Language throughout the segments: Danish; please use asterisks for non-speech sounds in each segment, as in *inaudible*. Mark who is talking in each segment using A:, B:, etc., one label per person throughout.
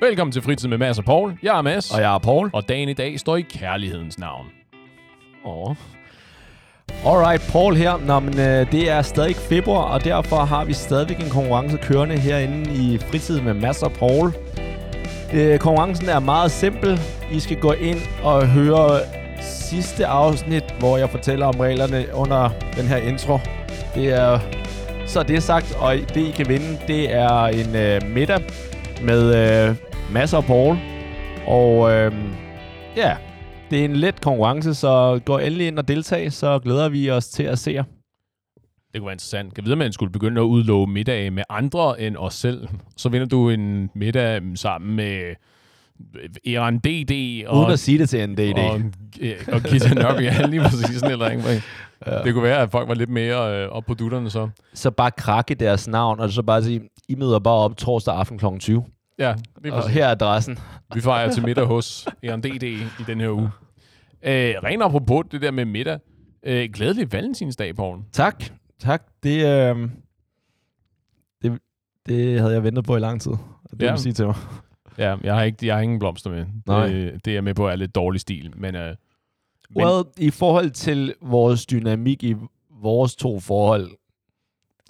A: Velkommen til Fritid med Mads og Paul. Jeg er Mads,
B: Og jeg er Paul.
A: og dagen i dag står i kærlighedens navn.
B: Åh. Alright, Paul her. Nå, men øh, det er stadig februar, og derfor har vi stadigvæk en konkurrence kørende herinde i fritid med Mads og Paul. Øh, konkurrencen er meget simpel. I skal gå ind og høre sidste afsnit, hvor jeg fortæller om reglerne under den her intro. Det er så det er sagt, og det I kan vinde, det er en øh, middag med øh, Mads og Paul. Og øh, ja, det er en let konkurrence, så gå endelig ind og deltag, så glæder vi os til at se jer.
A: Det kunne være interessant. Kan vide, at man skulle begynde at udlove middag med andre end os selv. Så vinder du en middag sammen med Eran DD og,
B: Uden at sige det til en DD.
A: og, øh, og Gita Nørby. Ja, lige præcis sådan et eller andet. Ja. Det kunne være, at folk var lidt mere øh, op på dutterne så.
B: Så bare krakke deres navn, og så bare sige, I møder bare op torsdag aften kl. 20.
A: Ja, lige
B: Og her er adressen.
A: Vi fejrer til middag hos Eran DD i den her uge. Øh, rent apropos det der med middag. Øh, glædelig valentinsdag, Poul.
B: Tak. Tak. Det, øh, det, det havde jeg ventet på i lang tid. Det
A: Ja.
B: må sige til mig.
A: Ja, jeg har, ikke, jeg har ingen blomster med.
B: Nej.
A: Det, det er med på er lidt dårlig stil. Men, øh, men
B: Well, i forhold til vores dynamik i vores to forhold,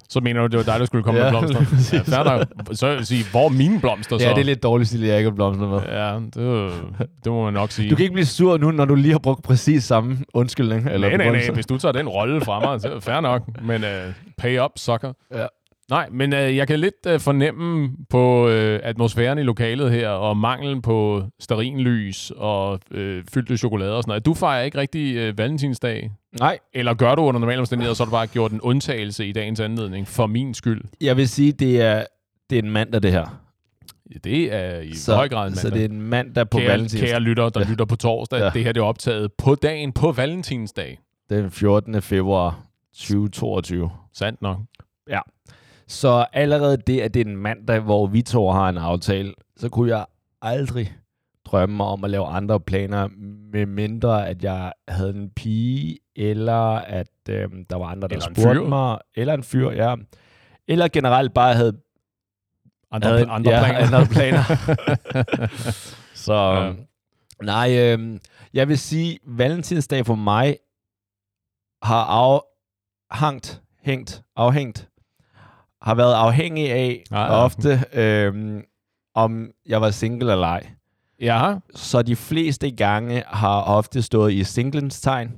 A: så mener du, det var dig, der skulle komme
B: Ja,
A: med blomster? ja, nok. Så vil jeg sige, hvor er mine blomster så?
B: ja, det er lidt dårlig stil, jeg ikke har blomster med.
A: Ja, det, det må man nok sige.
B: Du kan ikke blive sur nu, når du lige har brugt præcis samme undskyldning. Eller
A: nej, nej, nej. Hvis du tager den rolle fra mig, så er det fair nok. Men uh, pay up, sucker.
B: Ja.
A: Nej, men uh, jeg kan lidt uh, fornemme på uh, atmosfæren i lokalet her, og manglen på sterinlys og uh, fyldte chokolade og sådan noget. Du fejrer ikke rigtig uh, valentinsdag.
B: Nej,
A: Eller gør du under normale omstændigheder, så har du bare gjort en undtagelse i dagens anledning for min skyld.
B: jeg vil sige, det er, det er en mandag, det her.
A: Det er i
B: så,
A: høj grad en
B: Så
A: mandag.
B: det er en mandag på
A: kære,
B: valentins.
A: kære lytter, der lytter på torsdag.
B: Ja.
A: Det her det er optaget på dagen på valentinsdag.
B: Den 14. februar 2022.
A: Sandt nok.
B: Så allerede det, at det er en mandag, hvor vi to har en aftale, så kunne jeg aldrig drømme om at lave andre planer, med mindre at jeg havde en pige, eller at øhm, der var andre, der
A: Eller
B: spurgte mig. Eller en fyr, ja. Eller generelt bare havde,
A: Andre,
B: havde
A: andre
B: ja,
A: planer.
B: andre planer. *laughs* så
A: Ja.
B: ja. nej, øhm, jeg vil sige, valentinsdag for mig har afhængt, hængt, afhængt, har været afhængig af
A: Ja, ja.
B: ja. ofte, øhm, om jeg var single eller ej.
A: ja,
B: Så de fleste gange har ofte stået i singlens tegn,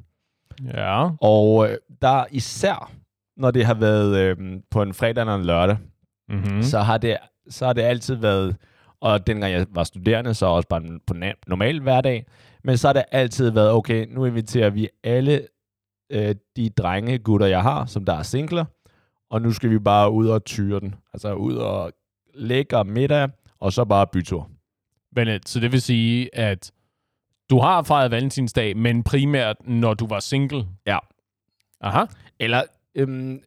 A: ja.
B: og øh, der især, når det har været øhm, på en fredag eller en lørdag,
A: Mm-hmm.
B: mm. så, har det, så har det altid været, og dengang jeg var studerende, så også bare på en normal hverdag, men så har det altid været, okay, nu inviterer vi alle øh, de drenge, gutter, jeg har, som der er singler, og nu skal vi bare ud og tyre den. Altså ud og lægge middag, og så bare bytur.
A: Men, øh, så det vil sige, at du har fejret valentinsdag, men primært når du var single.
B: Ja.
A: Aha.
B: Eller, øhm,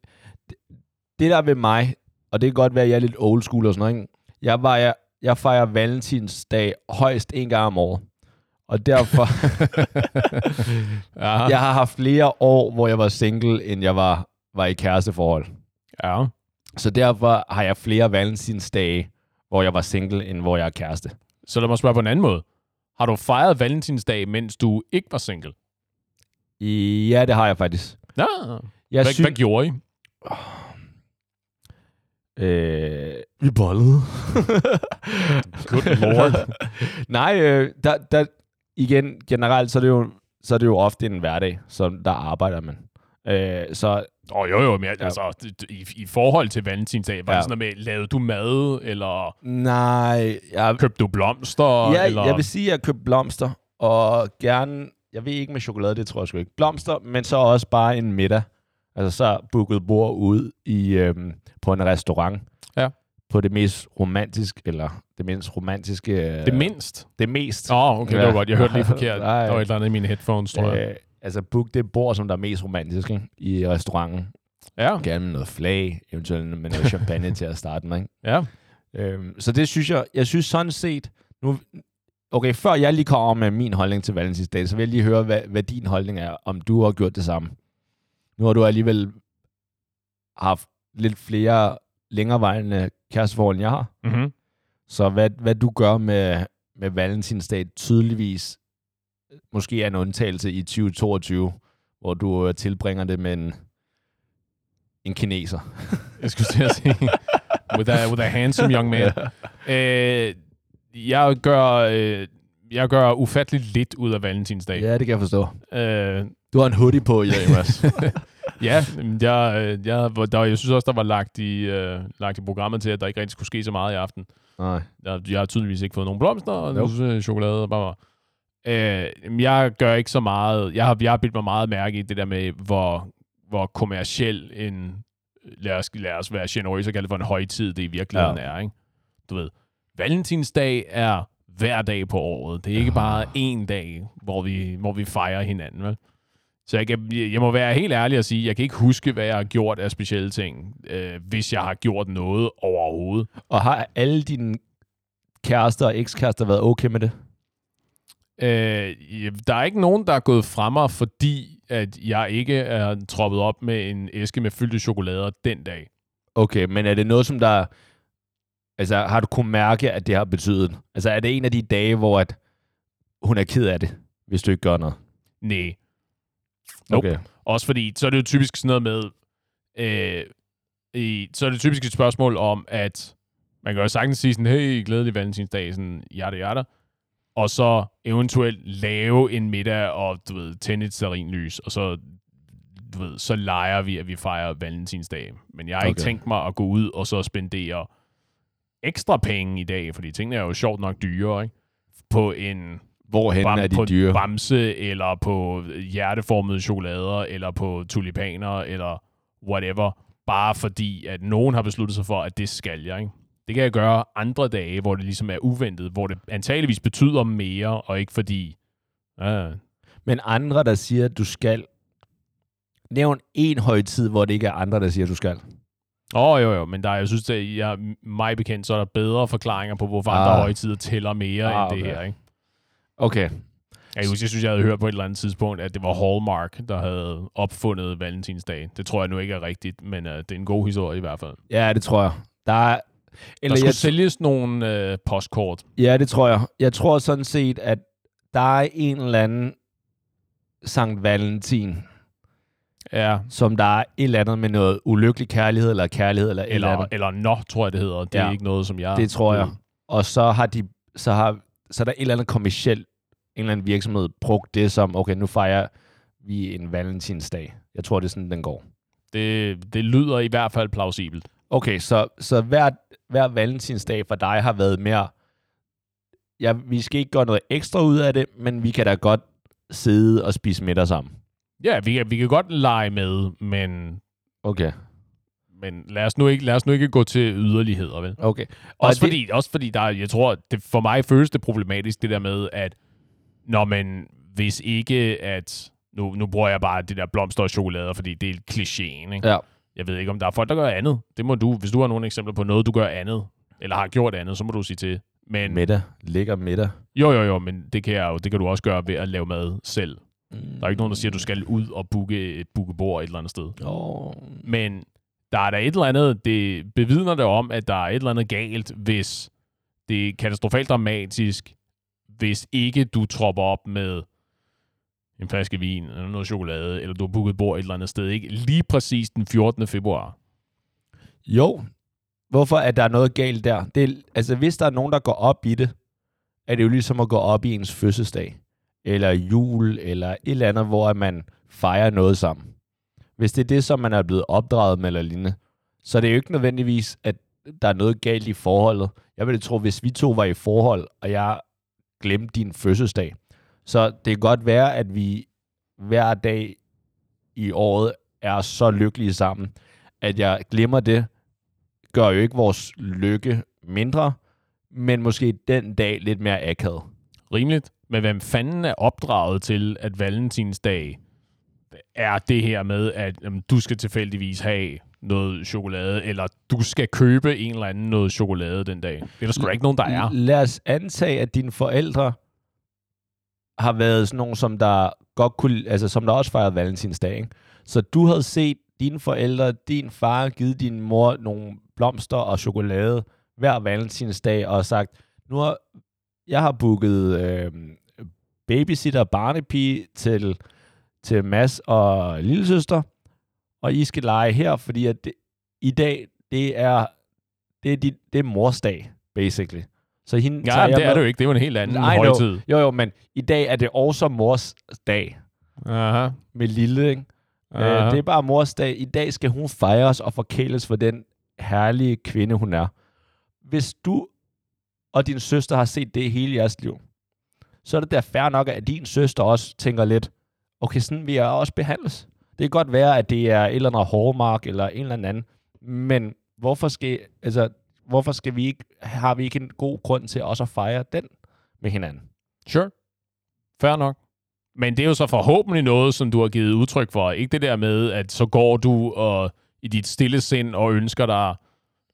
B: det, der er ved mig, og det kan godt være, at jeg er lidt old school og sådan noget, ikke? Jeg, var, jeg, jeg fejrer valentinsdag højst en gang om året. Og derfor, *laughs* jeg har haft flere år, hvor jeg var single, end jeg var, var i kæresteforhold.
A: Ja.
B: Så derfor har jeg flere valentinsdage, hvor jeg var single, end hvor jeg er kæreste.
A: Så lad mig spørge på en anden måde. Har du fejret valentinsdag, mens du ikke var single?
B: Ja, det har jeg faktisk.
A: Ja.
B: Jeg
A: Hvad, hvad gjorde I?
B: Øh, vi bollede. *laughs*
A: Good lord. *laughs*
B: Nej, øh, der, der, igen, generelt, så er, det jo, så er det jo ofte en hverdag, så der arbejder man. Øh, så
A: Åh, oh, jo, jo, men ja. Altså, i, i forhold til valentinsdag, var ja. Det sådan noget med, lavede du mad, eller
B: nej, jeg,
A: købte du blomster?
B: ja,
A: eller?
B: jeg vil sige, at jeg købte blomster, og gerne, jeg ved ikke med chokolade, det tror jeg sgu ikke, blomster, men så også bare en middag. Altså så booket bord ud i, øhm, på en restaurant.
A: Ja.
B: På det mest romantiske, eller det mindst romantiske... Øh,
A: Det mindst?
B: det mest.
A: Åh, oh, okay, ja. det var godt. Jeg hørte lige forkert. *laughs*
B: Nej.
A: Der var et eller andet i mine headphones, tror jeg.
B: Øh, altså book det bord, som der er mest romantisk ikke? i restauranten.
A: Ja,
B: Gerne med noget flag, eventuelt med noget champagne til at starte med. Ikke?
A: ja.
B: Øhm, så det synes jeg, jeg synes sådan set, nu, okay, før jeg lige kommer med min holdning til Valentinsdag, så vil jeg lige høre, hvad, hvad din holdning er, om du har gjort det samme. Nu har du alligevel haft lidt flere længerevejende kæresteforhold, end jeg har.
A: Mm-hmm.
B: Så hvad, hvad du gør med, med Valentinsdag tydeligvis måske er en undtagelse i 2022, hvor du øh, tilbringer det med en, en kineser. *laughs*
A: Jeg skulle til at sige, with a, with a handsome young man. øh, jeg gør, øh, jeg gør ufatteligt lidt ud af valentinsdag.
B: Ja, det kan jeg forstå.
A: Øh,
B: Du har en hoodie på i dag, *laughs* Mads.
A: ja, jeg, øh, jeg, der, jeg synes også, der var lagt i, øh, lagt i programmet til, at der ikke rigtig skulle ske så meget i aften.
B: Nej.
A: Jeg, jeg har tydeligvis ikke fået nogen blomster, og
B: Nope.
A: nu chokolade og bare. Øh, jeg gør ikke så meget. Jeg har, jeg har bidt mig meget mærke i det der med, hvor, hvor kommerciel en, lad os, lad os være generøse og kalde det for en højtid, det i virkeligheden
B: Ja.
A: ja. er. Ikke? Du ved, Valentinsdag er hver dag på året. Det er ikke bare én dag, hvor vi, hvor vi fejrer hinanden. Vel? Så jeg, kan, jeg må være helt ærlig og sige, jeg kan ikke huske, hvad jeg har gjort af specielle ting, øh, hvis jeg har gjort noget overhovedet.
B: Og har alle dine kærester og ekskærester været okay med det?
A: Øh, der er ikke nogen, der er gået fra mig, fordi at jeg ikke er troppet op med en æske med fyldte chokolader den dag.
B: Okay, men er det noget, som der... Altså, har du kunnet mærke, at det har betydet? Altså, er det en af de dage, hvor at hun er ked af det, hvis du ikke gør noget?
A: Nej. Nope.
B: Okay.
A: Også fordi, så er det jo typisk sådan noget med, øh, i, så er det typisk et spørgsmål om, at man kan jo sagtens sige sådan, hey, glædelig valentinsdag, sådan, jada, jada. Og så eventuelt lave en middag og, du ved, tænde et stearinlys, og så, du ved, så leger vi, at vi fejrer valentinsdag. Men jeg har okay. ikke tænkt mig at gå ud og så spendere ekstra penge i dag, fordi tingene er jo sjovt nok dyre, ikke? På en
B: Hvorhen
A: bam,
B: er de
A: på
B: dyre?
A: bamse, eller på hjerteformede chokolader, eller på tulipaner, eller whatever. Bare fordi, at nogen har besluttet sig for, at det skal jeg. Ikke? Det kan jeg gøre andre dage, hvor det ligesom er uventet, hvor det antageligvis betyder mere, og ikke fordi... Ja,
B: Men andre, der siger, at du skal... Nævn en højtid, hvor det ikke er andre, der siger, at du skal.
A: Åh, oh, jo, jo, men der er, jeg synes, at jeg, mig bekendt, så er der bedre forklaringer på, hvorfor andre
B: Ah.
A: højtider tæller mere
B: Ah,
A: end det her. Ikke?
B: Okay.
A: Jeg, kan huske, jeg synes, jeg havde hørt på et eller andet tidspunkt, at det var Hallmark, der havde opfundet Valentinsdag. Det tror jeg nu ikke er rigtigt, men uh, det er en god historie i hvert fald.
B: Ja, det tror jeg. Der er... Eller
A: skulle
B: jeg,
A: sælges nogle øh, postkort.
B: ja, det tror jeg. Jeg tror sådan set, at der er en eller anden Sankt Valentin,
A: Ja,
B: som der er et eller andet med noget ulykkelig kærlighed, eller kærlighed, eller, eller
A: eller, eller Nå, tror jeg, det hedder. Det er
B: Ja.
A: ikke noget, som jeg...
B: Det tror jeg. Og så har de, så har, så er der et eller andet kommersielt, en eller anden virksomhed brugt det som, okay, nu fejrer vi en valentinsdag. Jeg tror, det er sådan, den går.
A: Det, det lyder i hvert fald plausibelt.
B: Okay, så, så hver, hver valentinsdag for dig har været mere, ja, vi skal ikke gøre noget ekstra ud af det, men vi kan da godt sidde og spise middag sammen.
A: Ja, vi kan, vi kan godt lege med, men,
B: Okay.
A: men lad, os nu ikke, lad os nu ikke gå til yderligheder, vel?
B: Okay. Og
A: Også
B: det-
A: fordi, også fordi der, er- jeg tror, det, for mig føles det problematisk, det der med, at når man, hvis ikke at, nu, nu bruger jeg bare det der blomster og chokolader, fordi det er klichéen, ikke?
B: Ja.
A: Jeg ved ikke, om der er folk, der gør andet. Det må du, hvis du har nogle eksempler på noget, du gør andet, eller har gjort andet, så må du sige til. Men,
B: Middag. Ligger middag.
A: jo, jo, jo, men det kan, jeg jo, det kan du også gøre ved at lave mad selv.
B: Mm.
A: Der er ikke nogen, der siger, at du skal ud og booke et bookebord et eller andet sted.
B: Oh.
A: Men der er der et eller andet, det bevidner det om, at der er et eller andet galt, hvis det er katastrofalt dramatisk, hvis ikke du tropper op med en flaske vin, eller noget chokolade, eller du har booket bord et eller andet sted, ikke? Lige præcis den 14. februar.
B: Jo. Hvorfor er der noget galt der? Det er, altså, hvis der er nogen, der går op i det, er det jo ligesom at gå op i ens fødselsdag, eller jul, eller et eller andet, hvor man fejrer noget sammen. Hvis det er det, som man er blevet opdraget med eller lignende, så er det jo ikke nødvendigvis, at der er noget galt i forholdet. Jeg ville tro, hvis vi to var i forhold, og jeg glemte din fødselsdag, så det kan godt være, at vi hver dag i året er så lykkelige sammen, at jeg glemmer det, gør jo ikke vores lykke mindre, men måske den dag lidt mere akavet.
A: Rimeligt. Men hvem fanden er opdraget til, at valentinsdag er det her med, at jamen, du skal tilfældigvis have noget chokolade, eller du skal købe en eller anden noget chokolade den dag. Det er der sgu da ikke nogen, der er.
B: Lad os antage, at dine forældre har været sådan nogle, som der godt kunne, altså som der også fejrede valentinsdag, ikke? Så du havde set dine forældre, din far, givet din mor nogle blomster og chokolade hver valentinsdag og sagt, nu har jeg har booket øh, babysitter barnepige til, til Mads og lillesøster, og I skal lege her, fordi at det, i dag, det er, det er, dit, det er morsdag, basically. Så hende
A: Ja, det er
B: med-
A: det jo ikke. Det er jo en helt anden
B: I know.
A: højtid.
B: Jo, jo, men i dag er det også mors dag
A: Aha.
B: med lille, ikke?
A: Aha.
B: Øh, det er bare mors dag. I dag skal hun fejres og forkæles for den herlige kvinde, hun er. Hvis du og din søster har set det hele jeres liv, så er det da fair nok, at din søster også tænker lidt, okay, sådan vil jeg også behandles. Det kan godt være, at det er et eller andet hallmark eller en eller anden, men hvorfor skal, altså, hvorfor skal vi ikke, har vi ikke en god grund til også at fejre den med hinanden?
A: Sure. Fair nok. Men det er jo så forhåbentlig noget, som du har givet udtryk for. Ikke det der med, at så går du og i dit stille sind og ønsker dig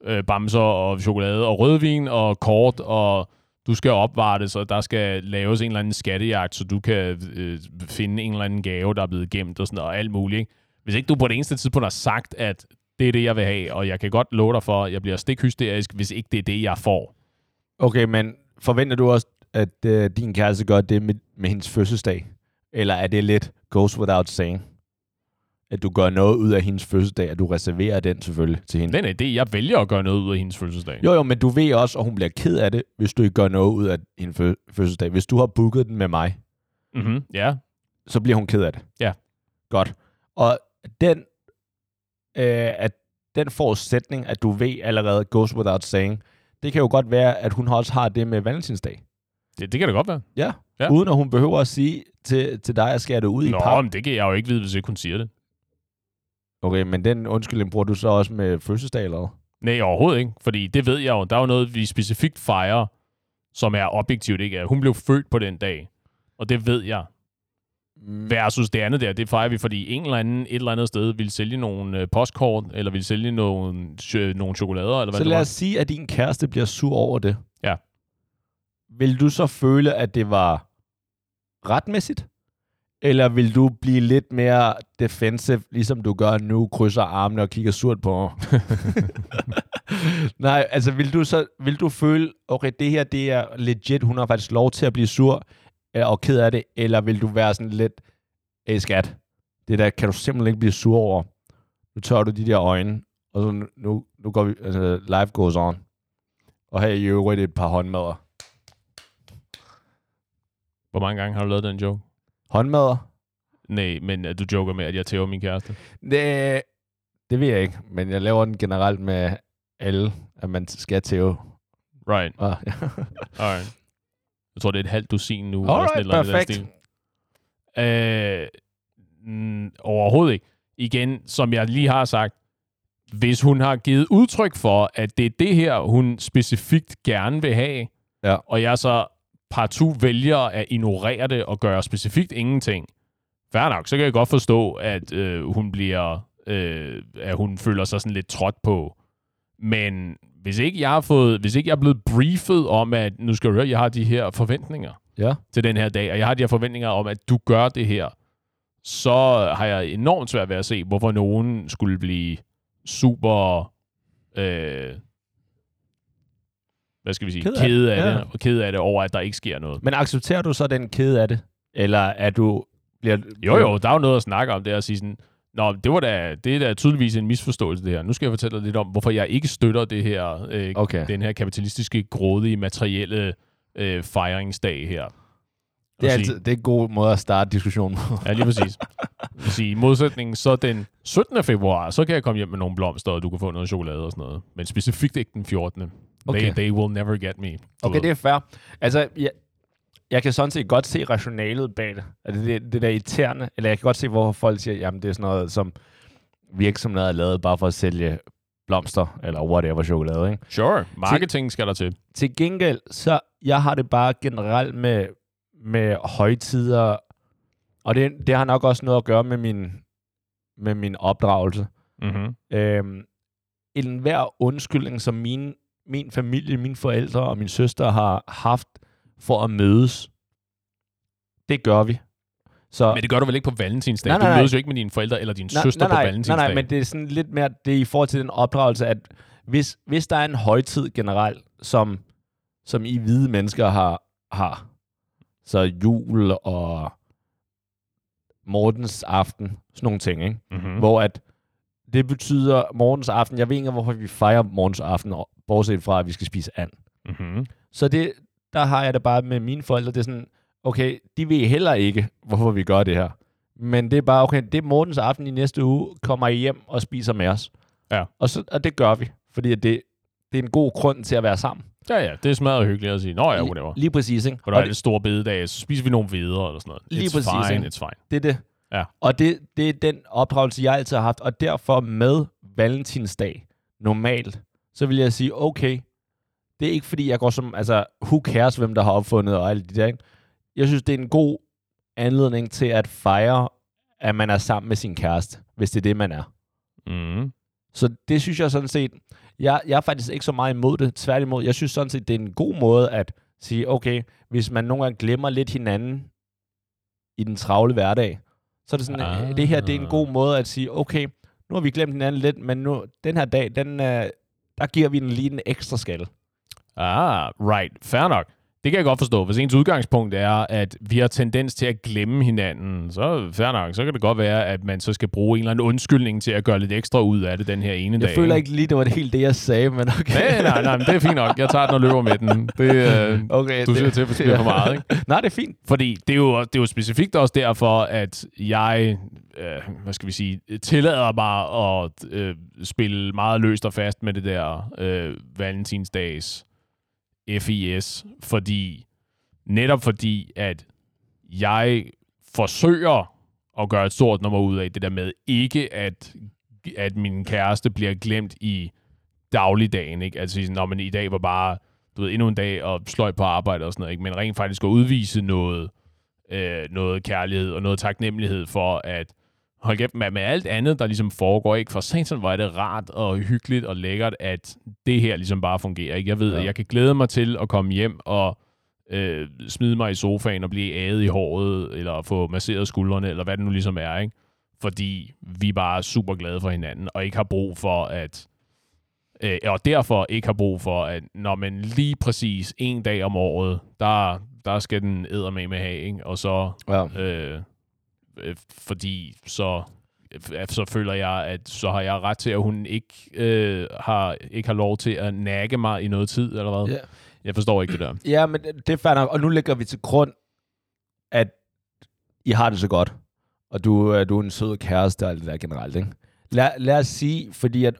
A: øh, bamser og chokolade og rødvin og kort, og du skal opvartes, og der skal laves en eller anden skattejagt, så du kan øh, finde en eller anden gave, der er blevet gemt og sådan noget, og alt muligt. Ikke? Hvis ikke du på det eneste tidspunkt har sagt, at det er det, jeg vil have, og jeg kan godt love dig for, at jeg bliver stikhysterisk, hvis ikke det er det, jeg får.
B: Okay, men forventer du også, at øh, din kæreste gør det med, med hendes fødselsdag? Eller er det lidt goes without saying? At du gør noget ud af hendes fødselsdag, at du reserverer den selvfølgelig til hende?
A: Den er det, jeg vælger at gøre noget ud af hendes fødselsdag.
B: Jo, jo, men du ved også, at hun bliver ked af det, hvis du ikke gør noget ud af hendes fø- fødselsdag. Hvis du har booket den med mig,
A: Mm-hmm. Ja,
B: så bliver hun ked af det.
A: Ja.
B: Godt. Og den, øh, at den forudsætning, at du ved allerede goes without saying, det kan jo godt være, at hun også har det med valentinsdag.
A: det, det kan da godt være.
B: Ja.
A: Ja.
B: Uden at hun behøver at sige til, til dig, at skære det ud i
A: Nå,
B: pap.
A: men det kan jeg jo ikke vide, hvis ikke hun siger det.
B: Okay, men den undskyldning bruger du så også med fødselsdag eller hvad?
A: Nej, overhovedet ikke. Fordi det ved jeg jo. Der er jo noget, vi specifikt fejrer, som er objektivt, ikke? At Hun blev født på den dag. Og det ved jeg. Versus det andet der, det fejrer vi, fordi en eller anden et eller andet sted vil sælge nogle øh, postkort, eller vil sælge nogle, nogle chokolader, eller hvad
B: Så lad os sige, at din kæreste bliver sur over det.
A: Ja.
B: Vil du så føle, at det var retmæssigt? Eller vil du blive lidt mere defensive, ligesom du gør nu, krydser armene og kigger surt på? *laughs* Nej, altså vil du så vil du føle, okay, det her det er legit, hun har faktisk lov til at blive sur og ked af det, eller vil du være sådan lidt, hey skat, det der kan du simpelthen ikke blive sur over. Nu tør du de der øjne, og så nu, nu, går vi, altså life goes on. Og her er i øvrigt et par håndmadder.
A: Hvor mange gange har du lavet den joke?
B: Håndmadder?
A: Nej, men øh, du joker med, at jeg tæver min kæreste.
B: Det, det ved jeg ikke, men jeg laver den generelt med alle, at man skal tæve.
A: Right,
B: Og, ja.
A: alright. Jeg tror, det er et halvt dusin nu. eller sådan
B: Alright,
A: eller den
B: perfekt.
A: stil. Øh, mm, overhovedet ikke. Igen, som jeg lige har sagt, hvis hun har givet udtryk for, at det er det her, hun specifikt gerne vil have,
B: Ja.
A: og jeg så partout vælger at ignorere det og gøre specifikt ingenting, fair nok, så kan jeg godt forstå, at øh, hun bliver, øh, at hun føler sig sådan lidt trådt på. Men hvis ikke jeg har fået, hvis ikke jeg er blevet briefet om, at nu skal du høre, jeg har de her forventninger
B: ja.
A: til den her dag, og jeg har de her forventninger om, at du gør det her, så har jeg enormt svært ved at se, hvorfor nogen skulle blive super, øh, hvad skal vi sige,
B: Ked
A: ked
B: af
A: af,
B: det, ja.
A: og ked af det over, at der ikke sker noget.
B: Men accepterer du så den kede af det? Eller er du... Bliver,
A: Jo, jo, der er jo noget at snakke om, det er at sige sådan, Nå, det, var da, det er da tydeligvis en misforståelse, det her. Nu skal jeg fortælle dig lidt om, hvorfor jeg ikke støtter det her, øh,
B: Okay.
A: den her kapitalistiske, grådige, materielle øh, fejringsdag her.
B: Det er, altid, det er en god måde at starte diskussionen på.
A: Ja, lige præcis. Sige, I modsætning, så den 17. februar, så kan jeg komme hjem med nogle blomster, og du kan få noget chokolade og sådan noget. Men specifikt ikke den 14. Okay. They, they will never get me.
B: Okay,
A: ved.
B: det er fair. Altså, jeg, jeg kan sådan set godt se rationalet bag det. Altså, det, det der irriterende. Eller jeg kan godt se, hvorfor folk siger, jamen det er sådan noget, som virksomheder er lavet bare for at sælge blomster, eller whatever chokolade, ikke?
A: Sure, marketing skal der til.
B: Til gengæld, så jeg har det bare generelt med, med højtider, og det, det har nok også noget at gøre med min, med min opdragelse.
A: Mm-hmm.
B: Øhm, en hver undskyldning, som min, min familie, mine forældre og min søster har haft for at mødes, det gør vi. Så,
A: Men det gør du vel ikke på valentinsdag?
B: Nej, nej,
A: du
B: nej.
A: mødes jo ikke med dine forældre eller din
B: nej,
A: søster
B: nej,
A: på
B: nej,
A: valentinsdag.
B: nej, nej, men det er sådan lidt mere, det er i forhold til den opdragelse, at hvis, hvis der er en højtid generelt, som, som I hvide mennesker har, har, så jul og Mortens aften, sådan nogle ting, ikke?
A: Mm-hmm.
B: hvor at det betyder morgens aften. Jeg ved ikke, hvorfor vi fejrer morgens aften, bortset fra, at vi skal spise and.
A: Mm-hmm.
B: Så det, der har jeg det bare med mine forældre. Det er sådan, okay, de ved heller ikke, hvorfor vi gør det her. Men det er bare, okay, det er morgens aften i næste uge, kommer I hjem og spiser med os.
A: Ja.
B: Og, så, og det gør vi, fordi det, det er en god grund til at være sammen.
A: Ja, ja, det er smadret hyggeligt at sige, nå ja, whatever.
B: Lige præcis, ikke?
A: Og der
B: Og
A: er det store bededag, så spiser vi nogle videre eller sådan noget.
B: Lige
A: it's
B: præcis,
A: fine,
B: ikke?
A: it's fine.
B: Det er det.
A: Ja.
B: Og det, det er den opdragelse, jeg altid har haft. Og derfor med valentinsdag, normalt, så vil jeg sige, okay, det er ikke fordi, jeg går som, altså, who cares, hvem der har opfundet og alt det der. Ikke? Jeg synes, det er en god anledning til at fejre, at man er sammen med sin kæreste, hvis det er det, man er.
A: Mm.
B: Så det synes jeg sådan set, jeg, jeg er faktisk ikke så meget imod det. Tværtimod, jeg synes sådan set, det er en god måde at sige, okay, hvis man nogle gange glemmer lidt hinanden i den travle hverdag, så er det sådan,
A: Ah.
B: ah. det her det er en god måde at sige, okay, nu har vi glemt hinanden lidt, men nu, den her dag, den, øh, der giver vi den lige en ekstra skal.
A: Ah, right. Fair nok. Det kan jeg godt forstå. Hvis ens udgangspunkt er, at vi har tendens til at glemme hinanden, så fair nok. Så kan det godt være, at man så skal bruge en eller anden undskyldning til at gøre lidt ekstra ud af det den her ene
B: Jeg
A: dag.
B: føler ikke lige, det var det helt det, jeg sagde, men okay.
A: Nej, nej, nej, men det er fint nok. Jeg tager den og løber med den. Det, øh,
B: okay
A: du siger til, at det bliver for meget, ikke? *laughs*
B: Nej, det er fint.
A: Fordi det er, jo, det er jo specifikt også derfor, at jeg, øh, hvad skal vi sige, tillader mig at øh, spille meget løst og fast med det der øh, valentinsdags FIS, fordi netop fordi, at jeg forsøger at gøre et stort nummer ud af det der med ikke at, at min kæreste bliver glemt i dagligdagen, ikke? Altså når man i dag var bare, du ved, endnu en dag og sløj på arbejde og sådan noget, ikke? Men rent faktisk at udvise noget, øh, noget kærlighed og noget taknemmelighed for, at hold kæft, med, med alt andet, der ligesom foregår, ikke? For satan, er det rart og hyggeligt og lækkert, at det her ligesom bare fungerer, ikke? Jeg ved,
B: Ja.
A: at jeg kan glæde mig til at komme hjem og øh, smide mig i sofaen og blive ædet i håret, eller få masseret skuldrene, eller hvad det nu ligesom er, ikke? Fordi vi bare er super glade for hinanden, og ikke har brug for at... Øh, og derfor ikke har brug for, at når man lige præcis en dag om året, der, der skal den æder med med have, ikke? Og så
B: Ja.
A: øh, øh, fordi så øh, så føler jeg, at så har jeg ret til, at hun ikke, øh, har, ikke har lov til at nakke mig i noget tid, eller hvad?
B: Ja.
A: Jeg forstår ikke det der.
B: Ja, men det er fair nok. Og nu lægger vi til grund, at I har det så godt. Og du, øh, du er en sød kæreste og alt det der generelt, ikke? Lad, lad os sige, fordi at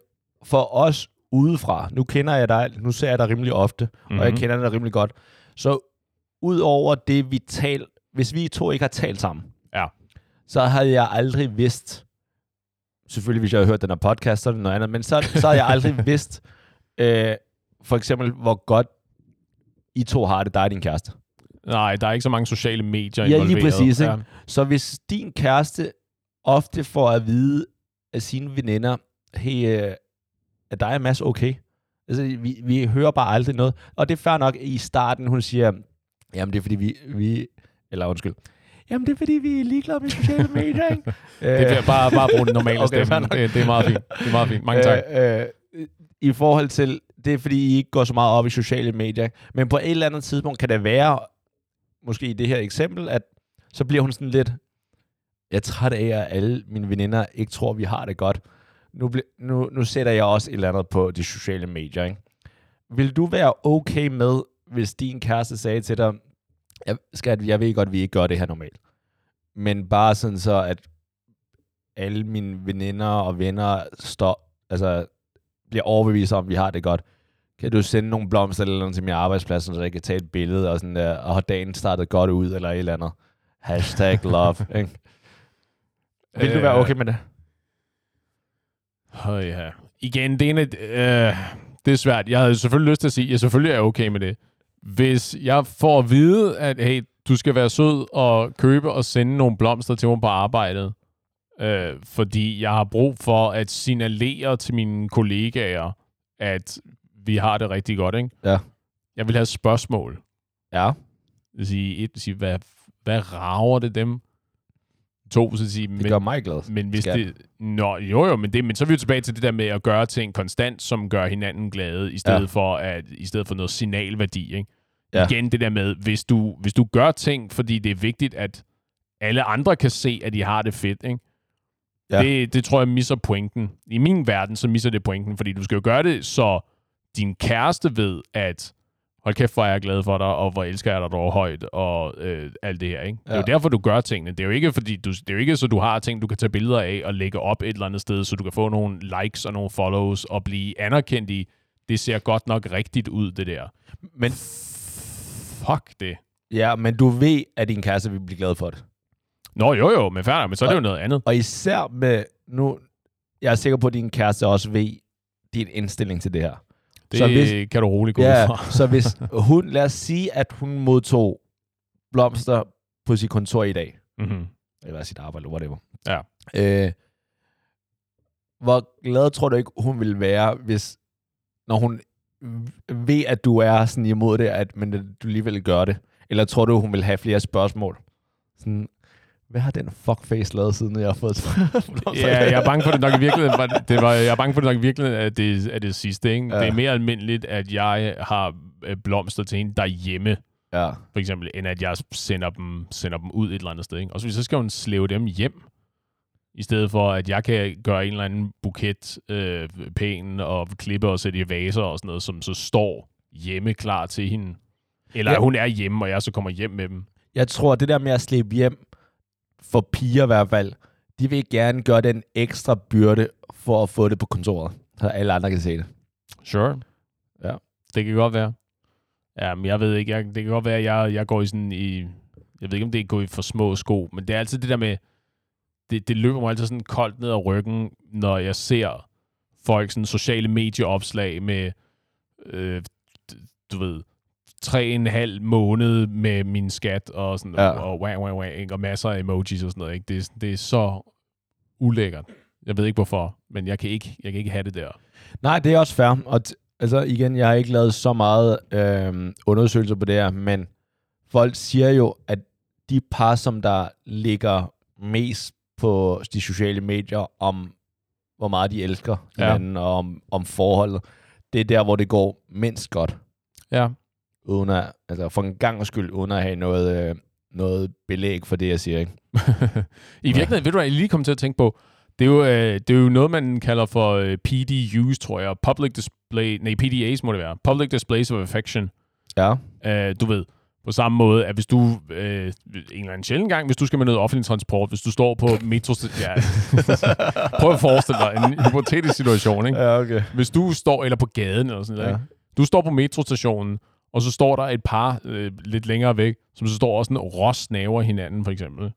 B: for os udefra, nu kender jeg dig, nu ser jeg dig rimelig ofte, mm-hmm. og jeg
A: Mhm.
B: kender dig rimelig godt. Så ud over det, vi taler, hvis vi to ikke har talt sammen,
A: Ja.
B: Så havde jeg aldrig vidst, selvfølgelig hvis jeg havde hørt den her podcast, så er det noget andet, men så, så havde jeg aldrig *laughs* vidst, øh, for eksempel, hvor godt I to har det, dig og din kæreste.
A: Nej, der er ikke så mange sociale medier
B: Ja, lige
A: involveret.
B: præcis, ikke?
A: Ja.
B: Så hvis din kæreste ofte får at vide af sine veninder, hey, øh, er dig og Mads okay? Altså, vi, vi hører bare aldrig noget. Og det er fair nok i starten, hun siger, jamen det er fordi vi, vi eller undskyld, jamen det er fordi vi er ligeglade med sociale medier, ikke? *laughs*
A: Det er bare, bare bruge den normale *laughs*
B: Okay,
A: stemme. Det, det, er meget fint. Det er meget fint. Mange tak.
B: Øh, øh, I forhold til, det er fordi I ikke går så meget op i sociale medier, men på et eller andet tidspunkt kan det være, måske i det her eksempel, at så bliver hun sådan lidt, jeg er træt af, at alle mine veninder ikke tror, vi har det godt. Nu, bl- nu, nu sætter jeg også et eller andet på de sociale medier. Ikke? Vil du være okay med, hvis din kæreste sagde til dig, jeg, skat, jeg ved godt, at vi ikke gør det her normalt, men bare sådan så, at alle mine veninder og venner står, altså, bliver overbevist om, at vi har det godt. Kan du sende nogle blomster eller noget til min arbejdsplads, så jeg kan tage et billede, og, sådan der, og har dagen startet godt ud, eller et eller andet. Hashtag love. *laughs* ikke? Vil du være okay med det?
A: Øh, ja. Igen, det er, en, øh, det er svært. Jeg havde selvfølgelig lyst til at sige, at jeg selvfølgelig er okay med det. Hvis jeg får at vide, at hey, du skal være sød og købe og sende nogle blomster til mig på arbejdet, øh, fordi jeg har brug for at signalere til mine kollegaer, at vi har det rigtig godt, ikke?
B: Ja.
A: Jeg vil have et spørgsmål.
B: Ja.
A: Sige, et, sige hvad, hvad rager det dem? To, så at sige,
B: Det
A: men,
B: gør mig glad.
A: men hvis
B: skat.
A: det... Nå, jo jo, men, det, men så er vi jo tilbage til det der med at gøre ting konstant, som gør hinanden glade, i stedet,
B: Ja.
A: for, at, i stedet for noget signalværdi, ikke?
B: Ja.
A: Igen det der med, hvis du, hvis du gør ting, fordi det er vigtigt, at alle andre kan se, at de har det fedt, ikke?
B: Ja.
A: Det, det tror jeg misser pointen. I min verden, så misser det pointen, fordi du skal jo gøre det, så din kæreste ved, at hold kæft, hvor er jeg glad for dig, og hvor elsker jeg dig dog højt, og øh, alt det her, ikke? Det er
B: Ja.
A: jo derfor, du gør tingene. Det er jo ikke, fordi du, det er jo ikke, så du har ting, du kan tage billeder af og lægge op et eller andet sted, så du kan få nogle likes og nogle follows og blive anerkendt i, det ser godt nok rigtigt ud, det der.
B: Men,
A: Fuck det.
B: ja, men du ved, at din kæreste vil blive glad for det.
A: Nå, jo jo, men færdig, men så er det jo noget andet.
B: Og især med, nu, jeg er sikker på, at din kæreste også ved din indstilling til det her.
A: Det
B: Så hvis-
A: kan du roligt gå
B: Ja,
A: fra. *laughs*
B: så hvis *laughs* hun, lad os sige, at hun modtog blomster på sit kontor i dag,
A: Mm-hmm.
B: eller sit arbejde, eller whatever.
A: Ja.
B: Øh, hvor glad tror du ikke, hun vil være, hvis, når hun ved, at du er sådan imod det, at, men at du alligevel gør det? Eller tror du, hun vil have flere spørgsmål? Sådan, hvad har den fuckface lavet, siden jeg har fået? *laughs*
A: Ja, jeg er bange for det nok i virkeligheden. Var, det var, jeg er bange for det nok i virkeligheden, at det er det sidste. Ikke?
B: Ja.
A: Det er mere almindeligt, at jeg har øh, blomster til hende derhjemme,
B: ja.
A: for eksempel, end at jeg sender dem, sender dem ud et eller andet sted. Ikke? Og så, så skal hun slæve dem hjem, i stedet for, at jeg kan gøre en eller anden buket øh, pæn og klippe og sætte i vaser og sådan noget, som så står hjemme klar til hende. Eller
B: Ja.
A: hun er hjemme, og jeg så kommer hjem med dem.
B: Jeg tror, det der med at slippe hjem, for piger i hvert fald, de vil gerne gøre den ekstra byrde for at få det på kontoret, så alle andre kan se det.
A: Sure.
B: Ja.
A: Det kan godt være. Ja, men jeg ved ikke. Jeg, det kan godt være, at jeg, jeg går i sådan i... Jeg ved ikke, om det er gå i for små sko, men det er altid det der med... Det, det løber mig altid sådan koldt ned ad ryggen, når jeg ser folk sådan sociale medieopslag med, øh, du ved, tre en halv måned med min skat og sådan
B: Ja.
A: ja. og, wah, wah, wah, ikke? og masser af emojis og sådan noget. Ikke? Det, er- det er så ulækkert. Jeg ved ikke hvorfor, men jeg kan ikke, jeg kan ikke have det der.
B: Nej, det er også fair. Og altså igen, jeg har ikke lavet så meget øh, undersøgelser på det her, men folk siger jo, at de par, som der ligger mest på de sociale medier om, hvor meget de elsker
A: Ja.
B: hinanden og om, om forholdet, det er der, hvor det går mindst godt.
A: Ja,
B: At, altså for en gang skyld, uden at have noget, øh, noget belæg for det, jeg siger. Ikke? *laughs*
A: I virkeligheden, ved du hvad, jeg lige kom til at tænke på, det er jo, øh, det er jo noget, man kalder for øh, PDUs, tror jeg. Public Display, nej, PDAs må det være. Public Displays of Affection.
B: Ja.
A: Øh, du ved, på samme måde, at hvis du, øh, en eller anden sjældent gang, hvis du skal med noget offentlig transport, hvis du står på metro... Ja, *laughs* prøv at forestille dig en hypotetisk situation, ikke?
B: Ja, okay.
A: Hvis du står, eller på gaden eller sådan noget,
B: Ja.
A: ikke? Du står på metrostationen, og så står der et par øh, lidt længere væk, som så står og sådan råsnaver hinanden, for eksempel.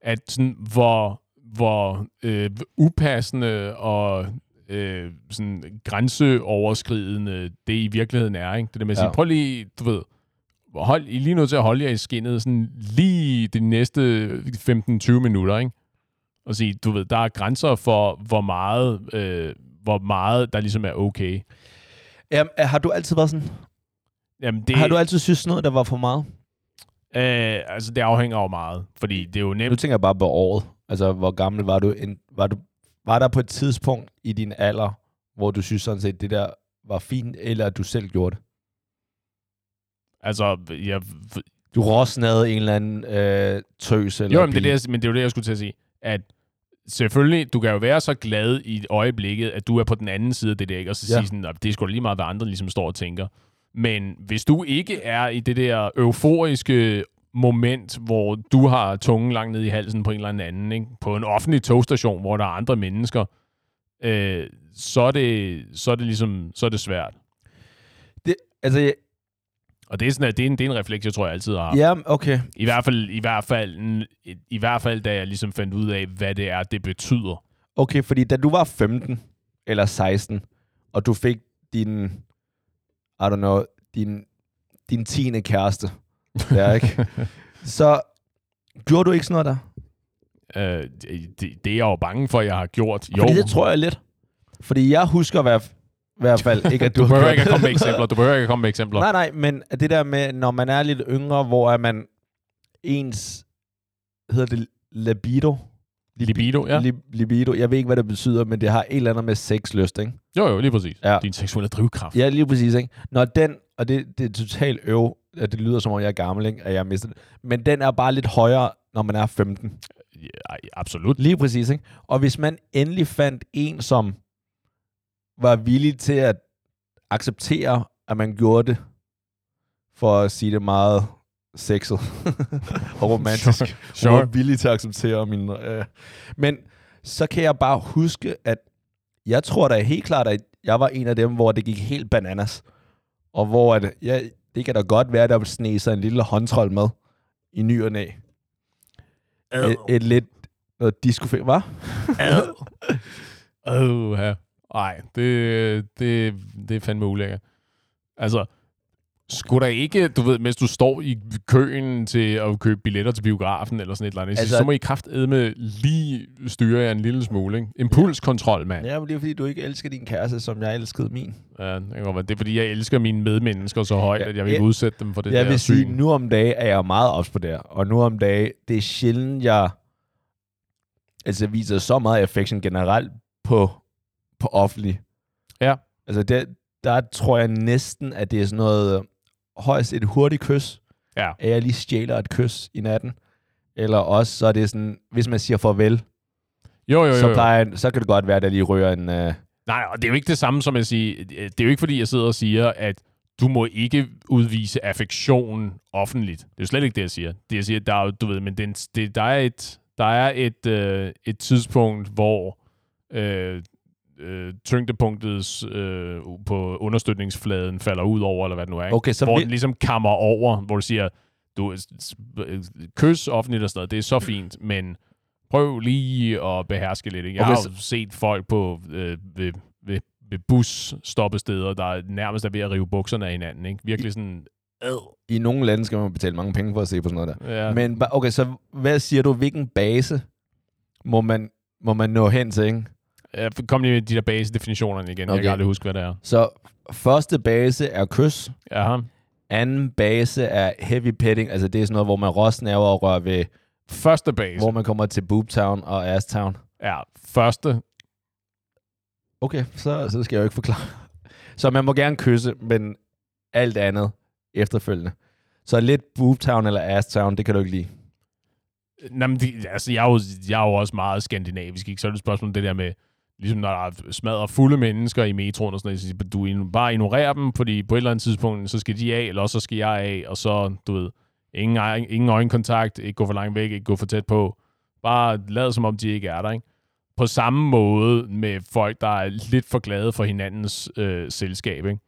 A: At sådan, hvor, hvor øh, upassende og øh, sådan grænseoverskridende det i virkeligheden er, ikke? Det der med at sige,
B: Ja.
A: prøv lige, du ved, hold, I lige nødt til at holde jer i skinnet sådan lige de næste 15-20 minutter, ikke? Og sige, du ved, der er grænser for, hvor meget, øh, hvor meget der ligesom er okay.
B: Jamen, har du altid været sådan?
A: Jamen,
B: Det... Har du altid synes noget, der var for meget?
A: øh, altså, det afhænger jo meget, fordi det er jo
B: Nu
A: nemt.
B: tænker jeg bare på året. Altså, hvor gammel var du? En, var du var der på et tidspunkt i din alder, hvor du synes sådan set, det der var fint, eller at du selv gjorde det?
A: Altså, jeg,
B: Du råsnede en eller anden øh, tøs eller
A: jo, men det, er det, jeg- men det er jo det, jeg skulle til at sige. At selvfølgelig, du kan jo være så glad i øjeblikket, at du er på den anden side af det der, ikke? og så
B: Ja.
A: sige sådan, at det er sgu lige meget, hvad andre ligesom står og tænker. Men hvis du ikke er i det der euforiske moment, hvor du har tungen langt ned i halsen på en eller anden, ikke? på en offentlig togstation, hvor der er andre mennesker, øh, så, er det, så er det ligesom, så er det svært.
B: Altså, ja,
A: Og det er, sådan, at det, er en, det er en refleks, jeg tror, jeg altid har
B: ja, okay.
A: I hvert fald, i hvert fald, i, i hvert fald, da jeg ligesom fandt ud af, hvad det er, det betyder.
B: Okay, fordi da du var 15 eller 16, og du fik din, I don't know, din, din tiende kæreste, ja, ikke? *laughs* så gjorde du ikke sådan noget der?
A: Øh, det, det, er jeg jo bange for, at jeg har gjort. Jo,
B: Fordi det tror jeg lidt. Fordi jeg husker hvert, i hvert fald *laughs* ikke, at du,
A: du behøver ikke at komme med *laughs* eksempler. Du behøver ikke at komme med eksempler.
B: Nej, nej, men det der med, når man er lidt yngre, hvor er man ens, hedder det, libido.
A: Libido, ja.
B: Li- libido. Jeg ved ikke, hvad det betyder, men det har et eller andet med sexlyst, ikke?
A: Jo, jo, lige præcis.
B: Ja.
A: Din seksuelle drivkraft.
B: Ja, lige præcis, ikke? Når den, og det, det er totalt øv, at det lyder som om, jeg er gammel, ikke? At jeg har mistet det. Men den er bare lidt højere, når man er 15.
A: Ja, absolut.
B: Lige præcis, ikke? Og hvis man endelig fandt en, som var villig til at acceptere, at man gjorde det, for at sige det meget sexet *laughs* og romantisk.
A: Sure.
B: Sure. Var villig til at acceptere min... Øh. Men så kan jeg bare huske, at jeg tror da helt klart, at jeg var en af dem, hvor det gik helt bananas. Og hvor at, ja, det kan da godt være, at der vil sne sig en lille håndtrol med i ny og næ. Et, et lidt noget disco Hvad?
A: Åh, oh, ja. Ej, det, det, det er fandme ulækkert. Altså, skulle der ikke, du ved, mens du står i køen til at købe billetter til biografen eller sådan et eller andet, altså, så må I kraftedme lige styre jer en lille smule, ikke? Impulskontrol, mand.
B: Ja, men det er fordi, du ikke elsker din kæreste, som jeg elskede min.
A: Ja, det, kan godt det er fordi, jeg elsker mine medmennesker så højt,
B: Ja,
A: at jeg vil ikke udsætte dem for det
B: jeg
A: der
B: vil
A: syn.
B: sige, nu om dagen er jeg meget ops på det her. Og nu om dagen, det er sjældent, jeg altså, viser så meget affection generelt på, på offentlig.
A: Ja.
B: Altså, det, der tror jeg næsten, at det er sådan noget højst et hurtigt kys.
A: Ja.
B: At jeg lige stjæler et kys i natten. Eller også, så er det sådan, hvis man siger farvel,
A: Jo, jo, jo.
B: så, plejer, jeg- så kan det godt være, at der lige rører en... Øh,
A: Nej, og det er jo ikke det samme som at sige, det er jo ikke fordi, jeg sidder og siger, at du må ikke udvise affektion offentligt. Det er jo slet ikke det, jeg siger. Det jeg siger, der er du ved, men det, det, der er et, der er et, øh, et tidspunkt, hvor øh, øh, tyngdepunktet øh, på understøtningsfladen falder ud over, eller hvad det nu er. Ikke?
B: Okay, så
A: hvor
B: vi-
A: den ligesom kammer over, hvor du siger, du, øh, kys offentligt og sådan noget, det er så fint, men prøv lige at beherske lidt. Ikke? Jeg
B: Okay,
A: har jo set folk på øh, ved, ved, ved busstoppesteder, der er nærmest er ved at rive bukserne af hinanden. Ikke? Virkelig sådan...
B: I nogle lande skal man betale mange penge for at se på sådan noget der.
A: Ja.
B: Men okay, så hvad siger du, hvilken base må man, må man nå hen til, ikke?
A: Kom lige med de der base-definitionerne igen. Okay. Jeg kan aldrig huske, hvad det er.
B: Så første base er kys,
A: Ja.
B: anden base er heavy petting, altså det er sådan noget, hvor man råsnaver og rører ved,
A: Første base.
B: hvor man kommer til Boobtown og Asstown.
A: Ja, første.
B: Okay, så, så skal jeg jo ikke forklare. Så man må gerne kysse, men alt andet efterfølgende. Så lidt Boobtown eller Asstown, det kan du ikke lide.
A: Nå, men de, altså, jeg, er jo, jeg er jo også meget skandinavisk, ikke? Så er det et spørgsmål det der med, ligesom når der er smadret fulde mennesker i metroen og sådan noget, så du bare ignorerer dem, fordi på et eller andet tidspunkt, så skal de af, eller også så skal jeg af, og så, du ved, ingen, ingen øjenkontakt, ikke gå for langt væk, ikke gå for tæt på. Bare lad som om, de ikke er der, ikke? På samme måde med folk, der er lidt for glade for hinandens øh, selskab, ikke?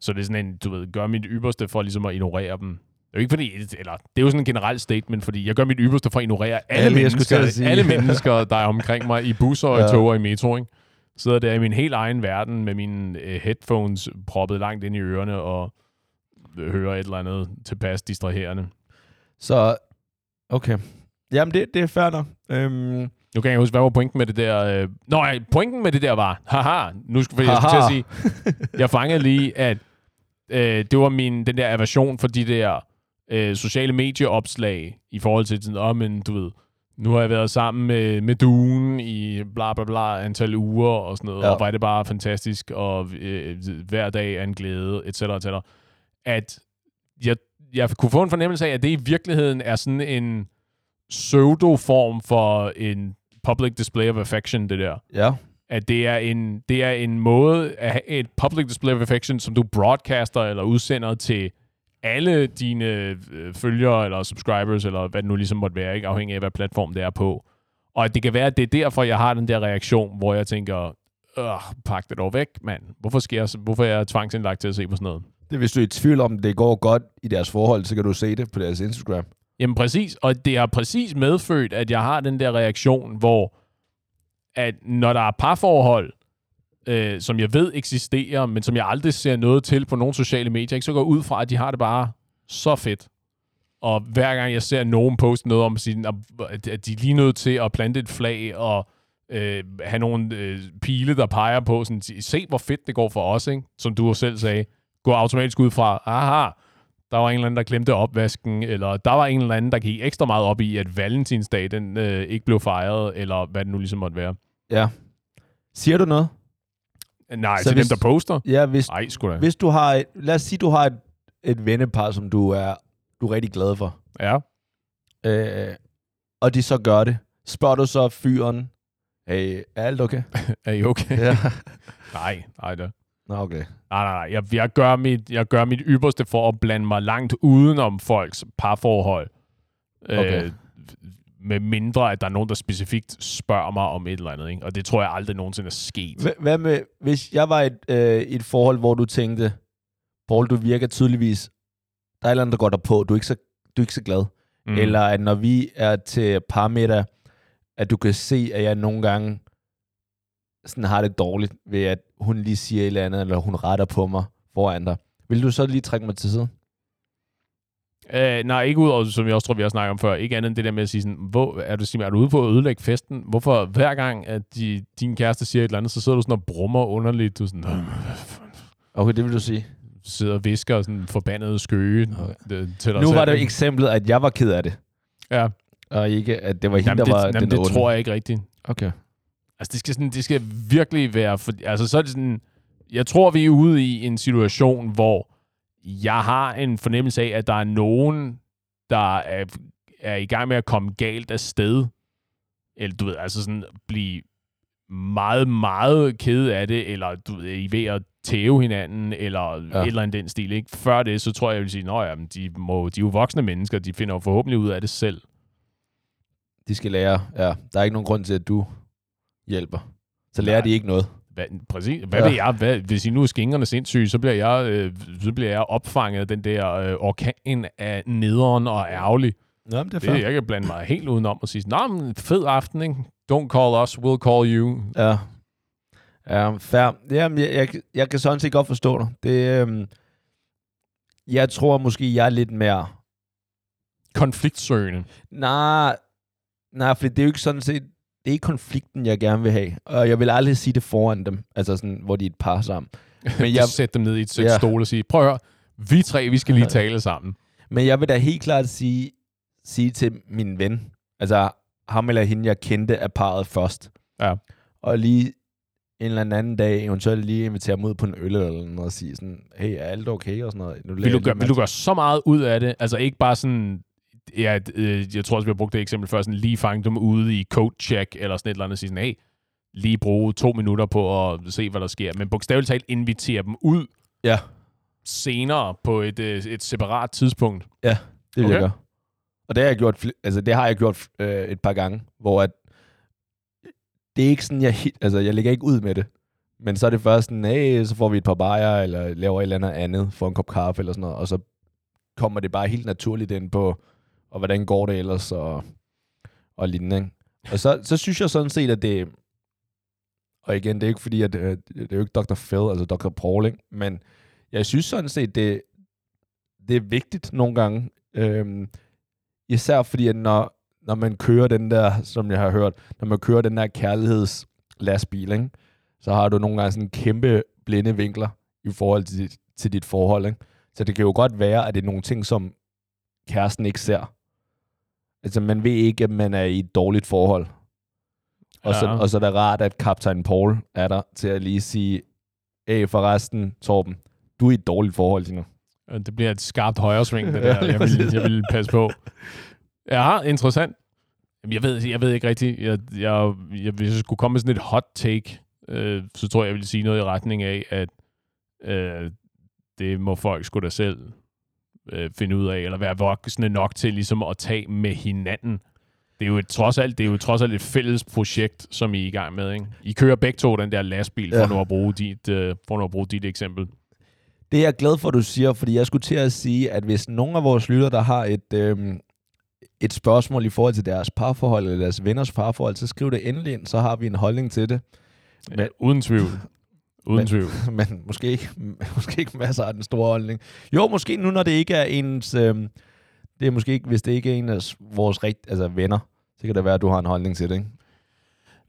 A: Så det er sådan en, du ved, gør mit ypperste for ligesom at ignorere dem. Det er jo ikke fordi, eller det er jo sådan en generel statement, fordi jeg gør mit ypperste for at ignorere alle,
B: Alle,
A: mennesker, alle mennesker, der er omkring mig i busser og
B: Ja.
A: tog og i metro, ikke? Sidder der i min helt egen verden med mine øh, headphones proppet langt ind i ørerne og øh, hører et eller andet tilpas distraherende.
B: Så, okay. Jamen, det, det er fair nok. Øhm,
A: Nu kan jeg huske, hvad var pointen med det der? Øh... Nå, nej, pointen med det der var, haha, nu skal jeg til at sige, jeg fangede lige, at øh, det var min, den der aversion for de der øh, sociale medieopslag i forhold til sådan, åh, men du ved, nu har jeg været sammen med, med Dune i bla bla bla antal uger og sådan noget,
B: Ja.
A: og var det bare fantastisk, og øh, hver dag er en glæde, et cetera, et cetera. At jeg, jeg kunne få en fornemmelse af, at det i virkeligheden er sådan en pseudo-form for en public display of affection, det der
B: ja.
A: at det er en det er en måde at have et public display of affection, som du broadcaster eller udsender til alle dine øh, følgere eller subscribers, eller hvad det nu ligesom måtte være, ikke afhængig af, hvad platform det er på. Og det kan være, at det er derfor, jeg har den der reaktion, hvor jeg tænker, øh, pak det dog væk, mand. Hvorfor, skal jeg, hvorfor er jeg tvangsindlagt til at se på sådan noget?
B: Det, hvis du er i tvivl om, det går godt i deres forhold, så kan du se det på deres Instagram.
A: Jamen præcis, og det har præcis medfødt, at jeg har den der reaktion, hvor at når der er parforhold, øh, som jeg ved eksisterer, men som jeg aldrig ser noget til på nogle sociale medier, ikke, så går jeg ud fra, at de har det bare så fedt. Og hver gang jeg ser nogen poste noget om, sin, at de er lige nødt til at plante et flag og øh, have nogle øh, pile, der peger på, sådan, se hvor fedt det går for os, ikke? som du selv sagde. går automatisk ud fra, aha, der var en eller anden, der glemte opvasken, eller der var en eller anden, der gik ekstra meget op i, at valentinsdag den øh, ikke blev fejret, eller hvad det nu ligesom måtte være.
B: Ja. Siger du noget?
A: Nej,
B: Så
A: til
B: hvis-
A: dem, der poster?
B: Ja, hvis,
A: sgu da.
B: hvis du har... Et, lad os sige, du har et, et vennepar, som du er, du er rigtig glad for.
A: Ja.
B: Øh, og de så gør det. Spørger du så fyren, hey, er alt okay? *laughs*
A: Er I okay?
B: ja. *laughs*
A: nej, nej da.
B: Nå, okay.
A: Nej, nej, nej. Jeg, jeg, gør mit, jeg gør mit ypperste for at blande mig langt udenom folks parforhold.
B: Okay.
A: Øh, med mindre, at der er nogen, der specifikt spørger mig om et eller andet. Ikke? Og det tror jeg aldrig nogensinde er sket.
B: Hva- Hvad med, hvis jeg var i et, øh, et forhold, hvor du tænkte, Paul, du virker tydeligvis, der er et eller andet, der går dig på, du er ikke så, du er ikke så glad. Mm. Eller at når vi er til parmiddag, at du kan se, at jeg nogle gange sådan har det dårligt ved, at hun lige siger et eller andet, eller hun retter på mig foran dig. Vil du så lige trække mig til side?
A: Øh, nej, ikke udover, som jeg også tror, vi har snakket om før. Ikke andet end det der med at sige sådan, hvor, er, du, er du ude på at ødelægge festen? Hvorfor hver gang, at de, din kæreste siger et eller andet, så sidder du sådan og brummer underligt. Du er sådan, "Åh,
B: Okay, det vil du sige.
A: sidder og visker sådan forbandet skøge
B: Okay.
A: okay. til dig
B: Nu
A: selv,
B: var det jo eksemplet, at jeg var ked af det,
A: Ja,
B: og ikke, at det var hende,
A: jamen,
B: der
A: det,
B: var
A: jamen,
B: den
A: det
B: onde.
A: tror jeg ikke rigtigt.
B: Okay.
A: Altså, det skal, sådan, det skal virkelig være... For, altså, så er det sådan... Jeg tror, vi er ude i en situation, hvor jeg har en fornemmelse af, at der er nogen, der er, er i gang med at komme galt af sted. Eller du ved, altså sådan blive meget, meget ked af det, eller du ved, I ved at tæve hinanden, eller
B: Ja.
A: ja. et eller andet den stil. Ikke? Før det, så tror jeg, jeg vil sige, at de, må, de er jo voksne mennesker, de finder jo forhåbentlig ud af det selv.
B: De skal lære, ja. Der er ikke nogen grund til, at du hjælper. Så lærer
A: Nej.
B: de ikke noget.
A: Hvad, præcis. Hvad
B: Ja.
A: vil jeg? Hvad, hvis I nu er skingerne sindssyge, så bliver jeg, øh, så bliver jeg opfanget af den der øh, orkan af nederen og ærgerlig.
B: Nå, men det
A: Det, jeg kan blande mig helt udenom og sige, nej, men fed aften, ikke? Don't call us, we'll call you.
B: Ja. Ja, fair. Jamen, jeg, jeg, jeg kan sådan set godt forstå dig. Det, øhm, jeg tror måske, jeg er lidt mere...
A: Konfliktsøgende.
B: Nej, nej, for det er jo ikke sådan set... Det er ikke konflikten, jeg gerne vil have. Og jeg vil aldrig sige det foran dem. Altså sådan, hvor de er et par sammen. *laughs* Men
A: Jeg
B: jeg,
A: sætte dem ned i et sæt
B: Ja.
A: ja. stol og sige, prøv at høre, vi tre, vi skal lige *laughs* tale sammen.
B: men jeg vil da helt klart sige, sige til min ven, altså ham eller hende, jeg kendte af parret først.
A: Ja.
B: Og lige en eller anden dag, eventuelt lige invitere dem ud på en øl eller noget, og sige sådan, hey, er alt okay? Og sådan noget. Nu
A: Vil du, gøre, vil du gøre så meget ud af det? Altså ikke bare sådan, ja, øh, jeg tror også, vi har brugt det eksempel før, sådan lige fange dem ude i code check, eller sådan et eller andet, og sige sådan, hey, lige bruge to minutter på at se, hvad der sker. Men bogstaveligt talt invitere dem ud
B: Ja,
A: senere på et, øh, et separat tidspunkt.
B: det vil okay. jeg gøre. Og det har jeg gjort, altså det har jeg gjort øh, et par gange, hvor at, det er ikke sådan, jeg, altså jeg lægger ikke ud med det. Men så er det først sådan, hey, så får vi et par bajer, eller laver et eller andet andet, for en kop kaffe eller sådan noget, og så kommer det bare helt naturligt ind på, og hvordan går det ellers, og, og lignende. Ikke? Og så, så synes jeg sådan set, at det, og igen, det er ikke fordi, at det, det er jo ikke Dr. Phil, altså Dr. Paul, ikke? men jeg synes sådan set, det, det er vigtigt nogle gange, øhm, især fordi, at når, når man kører den der, som jeg har hørt, når man kører den der kærlighedslastbil, ikke? så har du nogle gange sådan kæmpe blinde vinkler i forhold til dit, til dit forhold. Ikke? Så det kan jo godt være, at det er nogle ting, som kæresten ikke ser. Altså, man ved ikke, at man er i et dårligt forhold. Og, så,
A: Ja.
B: og så er det rart, at kaptajn Paul er der til at lige sige, hey, forresten, Torben, du er i et dårligt forhold lige nu.
A: Det bliver et skarpt højresving, det *laughs* der. Jeg vil, jeg vil passe på. Ja, interessant. Jeg ved, jeg ved ikke rigtigt. Jeg, jeg, jeg, hvis jeg skulle komme med sådan et hot take, øh, så tror jeg, jeg ville sige noget i retning af, at øh, det må folk sgu da selv øh, finde ud af, eller være voksne nok til ligesom at tage med hinanden. Det er jo et, trods alt, det er jo trods alt et fælles projekt, som I er i gang med. Ikke? I kører begge to den der lastbil, for
B: Ja.
A: ja. nu at bruge dit, øh, for nu at bruge dit eksempel.
B: Det er jeg glad for, at du siger, fordi jeg skulle til at sige, at hvis nogen af vores lytter, der har et, øhm, et spørgsmål i forhold til deres parforhold eller deres venners parforhold, så skriv det endelig ind, så har vi en holdning til det. Men-
A: Men, uden tvivl. Uden
B: Men-
A: tvivl. *laughs*
B: Men måske ikke, måske ikke masser af den store holdning. Jo, måske nu, når det ikke er ens... Øhm, det er måske ikke, hvis det ikke er en af vores rigt, altså venner, så kan det være, at du har en holdning til det, ikke?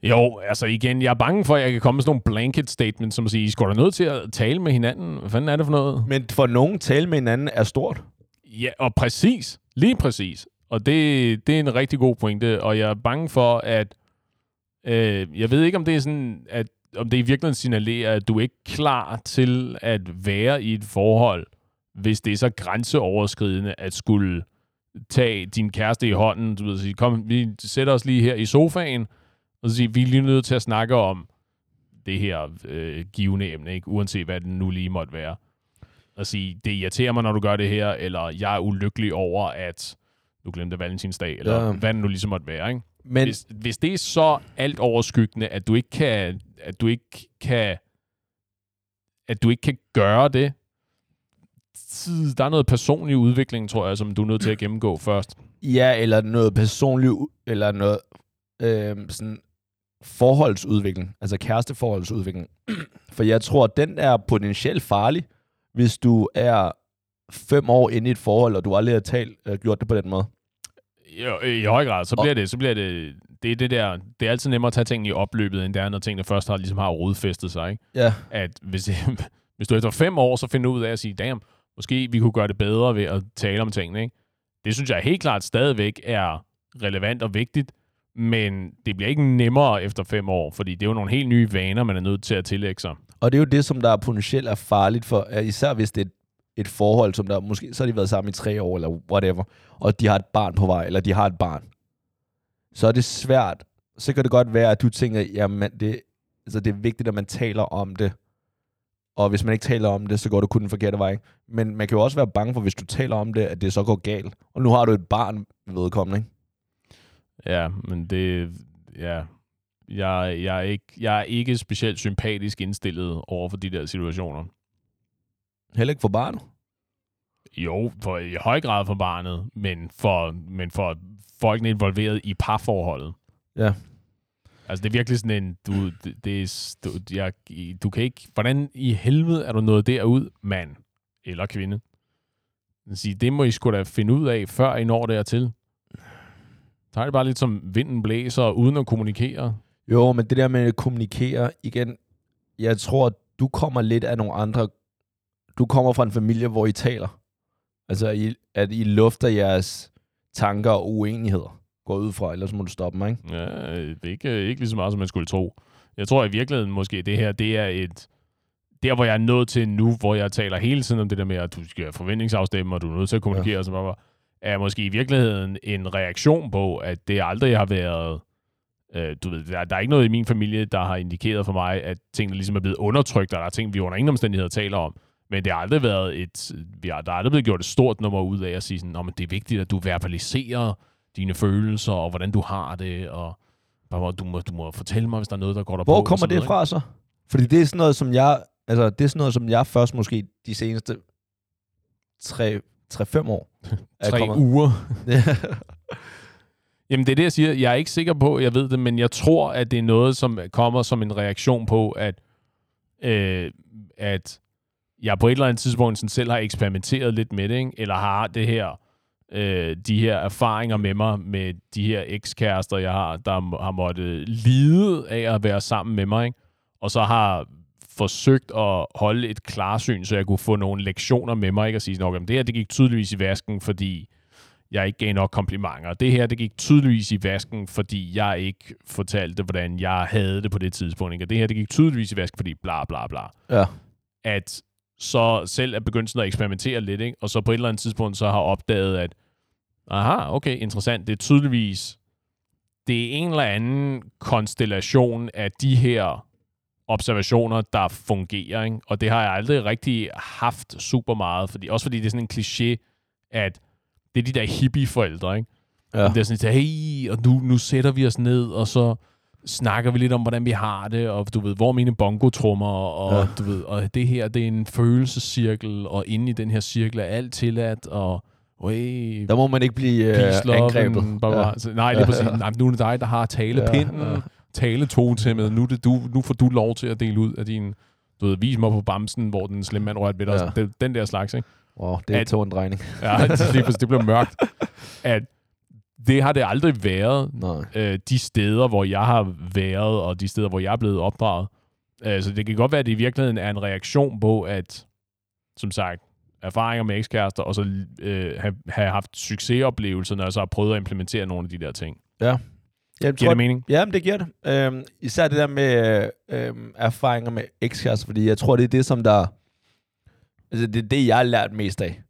A: Jo, altså igen, jeg er bange for, at jeg kan komme med sådan nogle blanket statements, som at sige, I skal da nødt til at tale med hinanden. Hvad fanden er det for noget?
B: Men for nogen, tale med hinanden er stort.
A: Ja, og præcis. Lige præcis. Og det, det er en rigtig god pointe, og jeg er bange for, at øh, jeg ved ikke, om det er sådan, at om det i virkeligheden signalerer, at du er ikke klar til at være i et forhold, hvis det er så grænseoverskridende at skulle tage din kæreste i hånden, du ved, sige, kom, vi sætter os lige her i sofaen, og så sige, vi er lige nødt til at snakke om det her øh, givende emne, ikke? uanset hvad det nu lige måtte være. Og sige, det irriterer mig, når du gør det her, eller jeg er ulykkelig over, at du glemte valentinsdag, eller
B: ja.
A: hvad det nu ligesom måtte være. Ikke?
B: Men
A: Hvis, hvis det er så alt overskyggende, at du ikke kan, at du ikke kan, at du ikke kan gøre det, der er noget personlig udvikling, tror jeg, som du er nødt til at gennemgå *clears throat* først.
B: ja, eller noget personligt, u- eller noget øh, sådan forholdsudvikling, altså kæresteforholdsudvikling. *clears throat* For jeg tror, den er potentielt farlig, hvis du er fem år inde i et forhold, og du aldrig har talt, øh, gjort det på den måde.
A: I, I høj grad, så bliver det, så bliver det, det er det der, det er altid nemmere at tage tingene i opløbet, end det er, når tingene først har, ligesom har rodfæstet sig, ikke?
B: Ja.
A: At hvis, *laughs* hvis du efter fem år, så finder ud af at sige, damn, måske vi kunne gøre det bedre ved at tale om tingene, ikke? Det synes jeg helt klart stadigvæk er relevant og vigtigt, men det bliver ikke nemmere efter fem år, fordi det er jo nogle helt nye vaner, man er nødt til at tillægge sig.
B: Og det er jo det, som der er potentielt er farligt for, især hvis det er et, et forhold, som der måske, så har de været sammen i tre år, eller whatever, og de har et barn på vej, eller de har et barn. Så er det svært. Så kan det godt være, at du tænker, jamen, det, altså, det er vigtigt, at man taler om det. Og hvis man ikke taler om det, så går det kun den forkerte vej. Men man kan jo også være bange for, hvis du taler om det, at det så går galt. Og nu har du et barn vedkommende, ikke?
A: Ja, men det, ja, jeg, jeg, er ikke, jeg er ikke specielt sympatisk indstillet over for de der situationer.
B: Heller ikke for barnet.
A: Jo, for, i høj grad for barnet, men for, men for folkene involveret i parforholdet.
B: Ja.
A: Altså, det er virkelig sådan en, du, det, det er, du, jeg, du kan ikke, hvordan i helvede er du nået derud, mand eller kvinde? Jeg siger, det må I sgu da finde ud af, før I når dertil. Tag det bare lidt som vinden blæser, uden at kommunikere.
B: Jo, men det der med at kommunikere igen, jeg tror, du kommer lidt af nogle andre... Du kommer fra en familie, hvor I taler. Altså, I, at I lufter jeres tanker og uenigheder. Går ud fra, ellers må du stoppe mig, ikke?
A: Ja, øh, ikke, ikke lige så meget, som man skulle tro. Jeg tror i virkeligheden måske, det her, det er et... Der, hvor jeg er nået til nu, hvor jeg taler hele tiden om det der med, at du skal forventningsafstemme, og du er nødt til at kommunikere, ja. og så bare, er måske i virkeligheden en reaktion på, at det aldrig har været... Øh, du ved, der, der er ikke noget i min familie, der har indikeret for mig, at tingene ligesom er blevet undertrykt, og der er ting, vi under ingen omstændigheder taler om. Men det har aldrig været et... Vi har, der er aldrig blevet gjort et stort nummer ud af at sige sådan, men det er vigtigt, at du verbaliserer dine følelser, og hvordan du har det, og du, må, du må fortælle mig, hvis der er noget, der går der
B: Hvor
A: på.
B: kommer det fra så? Fordi det er sådan noget, som jeg... Altså, det er sådan noget, som jeg først måske de seneste 3-5 år *laughs*
A: Tre
B: kommet-
A: uger.
B: Ja. *laughs* *laughs*
A: Jamen, det er det, jeg siger. Jeg er ikke sikker på, jeg ved det, men jeg tror, at det er noget, som kommer som en reaktion på, at, øh, at jeg på et eller andet tidspunkt sådan selv har eksperimenteret lidt med det, ikke? eller har det her, øh, de her erfaringer med mig, med de her ekskærester, jeg har, der har måttet lide af at være sammen med mig, ikke? og så har forsøgt at holde et klarsyn, så jeg kunne få nogle lektioner med mig, ikke? og sige, nok, det her det gik tydeligvis i vasken, fordi jeg ikke gav nok komplimenter. Det her, det gik tydeligvis i vasken, fordi jeg ikke fortalte, hvordan jeg havde det på det tidspunkt. Ikke? Og det her, det gik tydeligvis i vasken, fordi bla bla bla.
B: ja.
A: At så selv er begyndt sådan at eksperimentere lidt, ikke? og så på et eller andet tidspunkt så har opdaget, at aha, okay, interessant, det er tydeligvis, det er en eller anden konstellation af de her observationer, der fungerer, ikke? og det har jeg aldrig rigtig haft super meget, fordi, også fordi det er sådan en kliché, at det er de der hippie-forældre, ikke?
B: ja.
A: Det er sådan, at, hey, og nu, nu sætter vi os ned, og så snakker vi lidt om, hvordan vi har det, og du ved, hvor mine bongotrummer, og
B: Ja.
A: ja. du ved, og det her, det er en følelsescirkel, og inde i den her cirkel er alt tilladt, og hey,
B: Der må man ikke blive øh,
A: peace, love,
B: angrebet.
A: blah, blah, blah. Så, nej, lige præcis. Nej, nu er det dig, der har talepinden,
B: Ja,
A: ja,
B: ja.
A: ja. taletotemmet, nu, det du, nu får du lov til at dele ud af din, du ved, vis mig på bamsen, hvor den slemme mand rørte ved dig,
B: Ja.
A: ja. den, den der slags, ikke?
B: Wow, det er
A: At-
B: en drejning.
A: Ja, det, lige præcis, det blev mørkt. *laughs* At det har det aldrig været,
B: Nej.
A: øh, de steder, hvor jeg har været, og de steder, hvor jeg er blevet opdraget. Øh, så det kan godt være, at det i virkeligheden er en reaktion på, at, som sagt, erfaringer med ekskærester, og så øh, have, have haft succesoplevelser, når jeg så har prøvet at implementere nogle af de der ting.
B: Jeg
A: Giver
B: tror,
A: det mening?
B: Ja, det giver det. Øhm, især det der med øhm, erfaringer med ekskærester, fordi jeg tror, det er det, som der... Altså, det er det, jeg har lært mest af.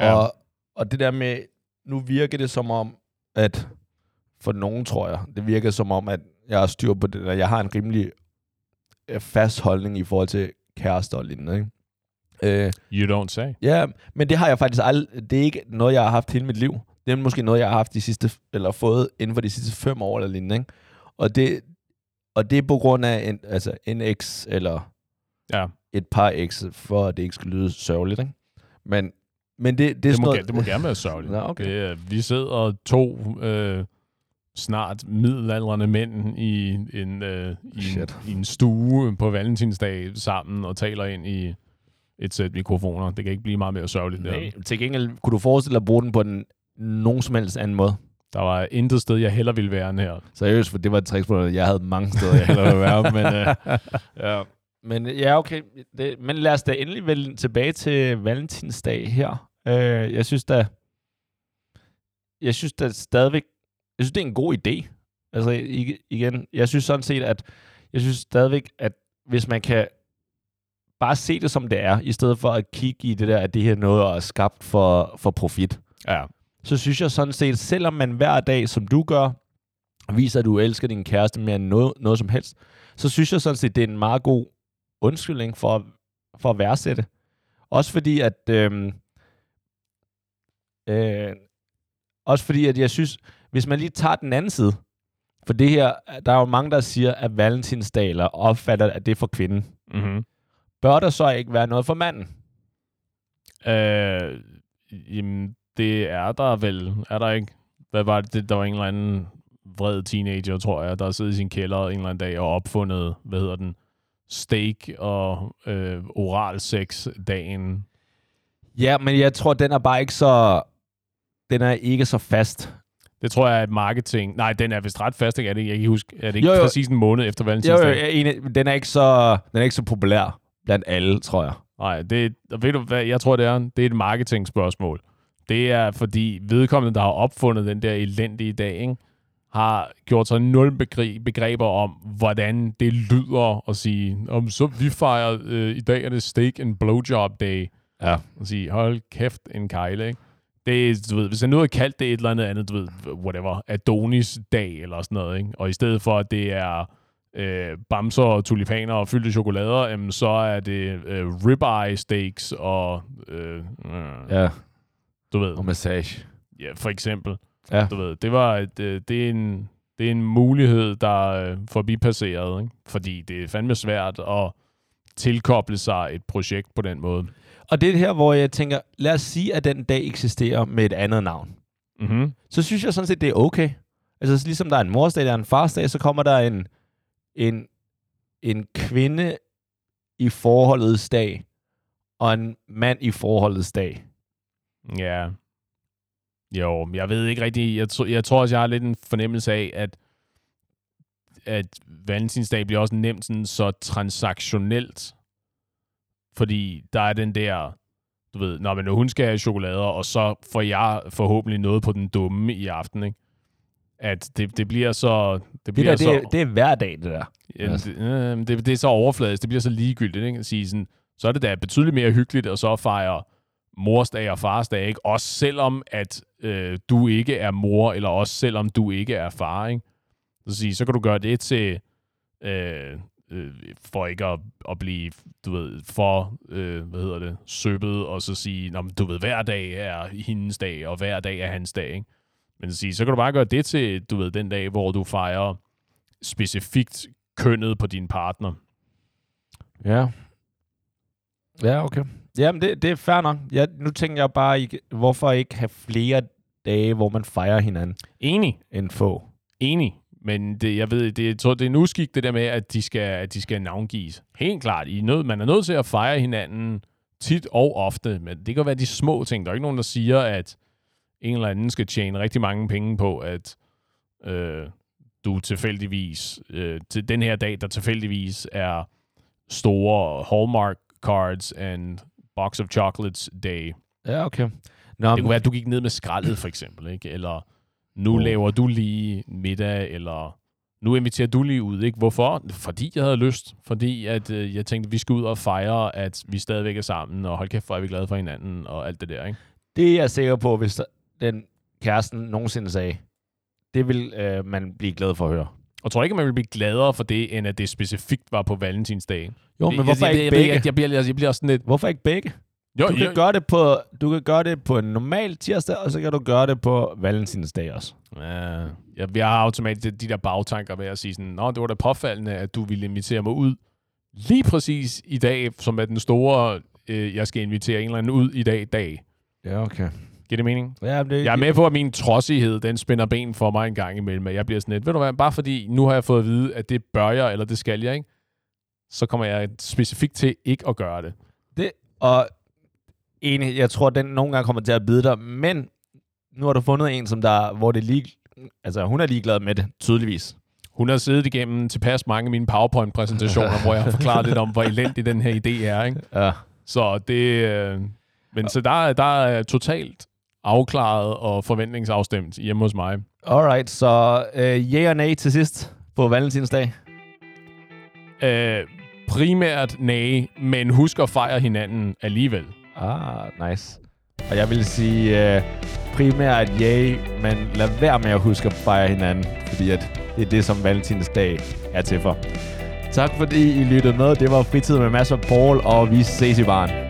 A: Ja.
B: Og, og det der med... Nu virker det som om, at... For nogen, tror jeg, det virker som om, at jeg har styr på det, og jeg har en rimelig øh, fast holdning i forhold til kærester og lignende, ikke? Øh,
A: You don't say.
B: Ja, men det har jeg faktisk aldrig... Det er ikke noget, jeg har haft hele mit liv. Det er måske noget, jeg har haft de sidste... Eller fået inden for de sidste fem år eller lignende, ikke? Og det, og det er på grund af en, altså en eks eller
A: Ja,
B: et par eks, for at det ikke skal lyde sørgeligt, ikke? Men, men det, det
A: det må,
B: noget...
A: ge- det må gerne være sørgeligt.
B: Nå, okay.
A: det, vi sidder to øh, snart middelaldrende mænd i en, øh, i, en, i en stue på valentinsdag sammen og taler ind i et sæt mikrofoner. Det kan ikke blive meget mere sørgeligt. der.
B: Nej, til gengæld, kunne du forestille dig at bruge den på den nogen som helst anden måde?
A: Der var intet sted, jeg heller ville være end her.
B: Seriøst, for det var et trickspørgsmål. Jeg havde mange steder, jeg hellere ville være, men... Øh, *laughs* ja. Men ja, okay. Det, men lad os da endelig vælge tilbage til valentinsdag her. Øh, jeg synes da... Jeg synes da stadigvæk... Jeg synes, det er en god idé. Altså, ig- igen, jeg synes sådan set, at... Jeg synes stadigvæk, at hvis man kan bare se det, som det er, i stedet for at kigge i det der, at det her er noget, er skabt for, for profit
A: Ja,
B: så synes jeg sådan set, selvom man hver dag, som du gør, viser, at du elsker din kæreste mere end noget, noget som helst, så synes jeg sådan set, det er en meget god undskyldning for, for at værdsætte. Også fordi, at... Øhm, øh, også fordi, at jeg synes, hvis man lige tager den anden side, for det her, der er jo mange, der siger, at valentinsdag eller opfatter, at det er for kvinden.
A: mm-hmm.
B: Bør der så ikke være noget for manden?
A: øh, jamen, det er der vel, er der ikke? Hvad var det? Der var en eller anden vred teenager, tror jeg, der sidder i sin kælder en eller anden dag og opfundet, hvad hedder den, steak og øh, oral sex dagen.
B: Ja, men jeg tror, den er bare ikke så... Den er ikke så fast.
A: Det tror jeg er et marketing. Nej, den er vist ret fast, ikke? Er det, jeg kan ikke huske, er det ikke
B: Jo, jo.
A: præcis en måned efter
B: Jo,
A: valentinsdag?
B: jo, enig. Den er ikke så, den er ikke så populær blandt alle, tror jeg.
A: Nej, det, ved du hvad, jeg tror, det er, det er et marketingspørgsmål. Det er, fordi vedkommende, der har opfundet den der elendige dag, ikke, har gjort sig nul begre- begreber om, hvordan det lyder at sige, om så vi fejrer, øh, i dag er det steak and blowjob day.
B: Ja.
A: Og sige, hold kæft, en kejle, ikke? Det er, du ved, hvis jeg nu havde kaldt det et eller andet andet, du ved, whatever, Adonis dag eller sådan noget, ikke? Og i stedet for, at det er øh, bamser og tulipaner og fyldte chokolader, jamen, så er det øh, ribeye steaks og, øh, øh,
B: Ja,
A: du ved,
B: og massage.
A: ja, for eksempel.
B: Ja.
A: Du ved, det var et, øh, det er en, det er en mulighed, der er øh, forbipasseret, ikke? Fordi det er fandme svært at tilkoble sig et projekt på den måde.
B: Og det er her, hvor jeg tænker, lad os sige, at den dag eksisterer med et andet navn.
A: Mm-hmm.
B: Så synes jeg sådan set, det er okay. Altså ligesom der er en morsdag, der er en farsdag, så kommer der en, en, en kvinde i forholdets dag, og en mand i forholdets dag.
A: Ja. Jo, jeg ved ikke rigtig. Jeg, tr- jeg tror også, jeg har lidt en fornemmelse af, at, at valentinsdag bliver også nemt sådan så transaktionelt. Fordi der er den der, du ved, når men hun skal have chokolader, og så får jeg forhåbentlig noget på den dumme i aften, ikke? At det, det bliver så... Det,
B: Det,
A: bliver
B: der,
A: så,
B: det, er, det er hver dag, det der.
A: Jamen, det, øh, det, det er så overfladisk, det bliver så ligegyldigt, ikke? At sige sådan, så er det da betydeligt mere hyggeligt at så fejre morsdag og farsdag, ikke? Også selvom, at øh, du ikke er mor, eller også selvom du ikke er far, ikke? Så, sige, så kan du gøre det til, øh, øh, for ikke at, at blive, du ved, for, øh, hvad hedder det, søbet, og så sige, Nå, men du ved, hver dag er hendes dag, og hver dag er hans dag, ikke? Men sige, så kan du bare gøre det til, du ved, den dag, hvor du fejrer specifikt kønnet på din partner.
B: Ja. Ja, okay. Jamen, det, det er fair nok. Jeg, nu tænker jeg bare, hvorfor ikke have flere dage, hvor man fejrer hinanden,
A: Enig.
B: end få?
A: Enig. Men det, jeg ved, det, jeg tror, det er en uskik, det der med, at de skal, at de skal navngives. Helt klart. I nød, man er nødt til at fejre hinanden tit og ofte, men det kan være de små ting. Der er ikke nogen, der siger, at en eller anden skal tjene rigtig mange penge på, at øh, du tilfældigvis, øh, til den her dag, der tilfældigvis er store Hallmark cards and box of chocolates day.
B: Ja, okay. Nå,
A: Det kunne være, at du gik ned med skraldet, for eksempel, ikke? Eller nu
B: Oh.
A: laver du lige middag, eller nu inviterer du lige ud, ikke? Hvorfor? Fordi jeg havde lyst. Fordi at øh, jeg tænkte, at vi skal ud og fejre, at vi stadigvæk er sammen, og hold kæft, hvor er vi glade for hinanden, og alt det der, ikke?
B: det er jeg sikker på, hvis den kæresten nogensinde sagde, det vil øh, man blive glad for at høre.
A: Og tror ikke, man vil blive gladere for det, end at det specifikt var på valentinsdag.
B: Jo, men hvorfor
A: jeg,
B: ikke
A: jeg,
B: begge?
A: jeg, jeg, bliver, jeg bliver sådan lidt...
B: Hvorfor ikke begge?
A: Jo,
B: Du kan,
A: jo,
B: gøre det på, du kan gøre det på en normal tirsdag, og så kan du gøre det på valentinsdag også.
A: Ja, jeg, jeg har automatisk de, de der bagtanker med at sige sådan, Nå, det var da påfaldende, at du ville invitere mig ud lige præcis i dag, som er den store, øh, jeg skal invitere en eller anden ud i dag, dag.
B: Ja, okay.
A: Giver det mening?
B: Ja, det,
A: Jeg er med på, at min trodsighed, den spænder ben for mig en gang imellem, at jeg bliver sådan lidt, ved du hvad, bare fordi nu har jeg fået at vide, at det bør jeg, eller det skal jeg, ikke? Så kommer jeg specifikt til ikke at gøre det.
B: det, og enig, jeg tror, den nogle gange kommer til at bide dig, men nu har du fundet en, som der, hvor det lige, altså hun er ligeglad med det, tydeligvis.
A: Hun har siddet igennem tilpas mange af mine PowerPoint-præsentationer, hvor jeg har forklaret lidt om, hvor elendig den her idé er, ikke?
B: Ja.
A: Så det... Øh, men så der, er- der er totalt afklaret og forventningsafstemt hjemme hos mig.
B: Alright, så øh, ja og nej til sidst på valentinsdag.
A: Øh, primært nej, men husk at fejre hinanden alligevel.
B: Ah, nice. Og jeg vil sige øh, primært ja, men lad være med at huske at fejre hinanden, fordi at det er det, som valentinsdag er til for. Tak fordi I lyttede med. Det var Fritid med masser af Paul, og vi ses i baren.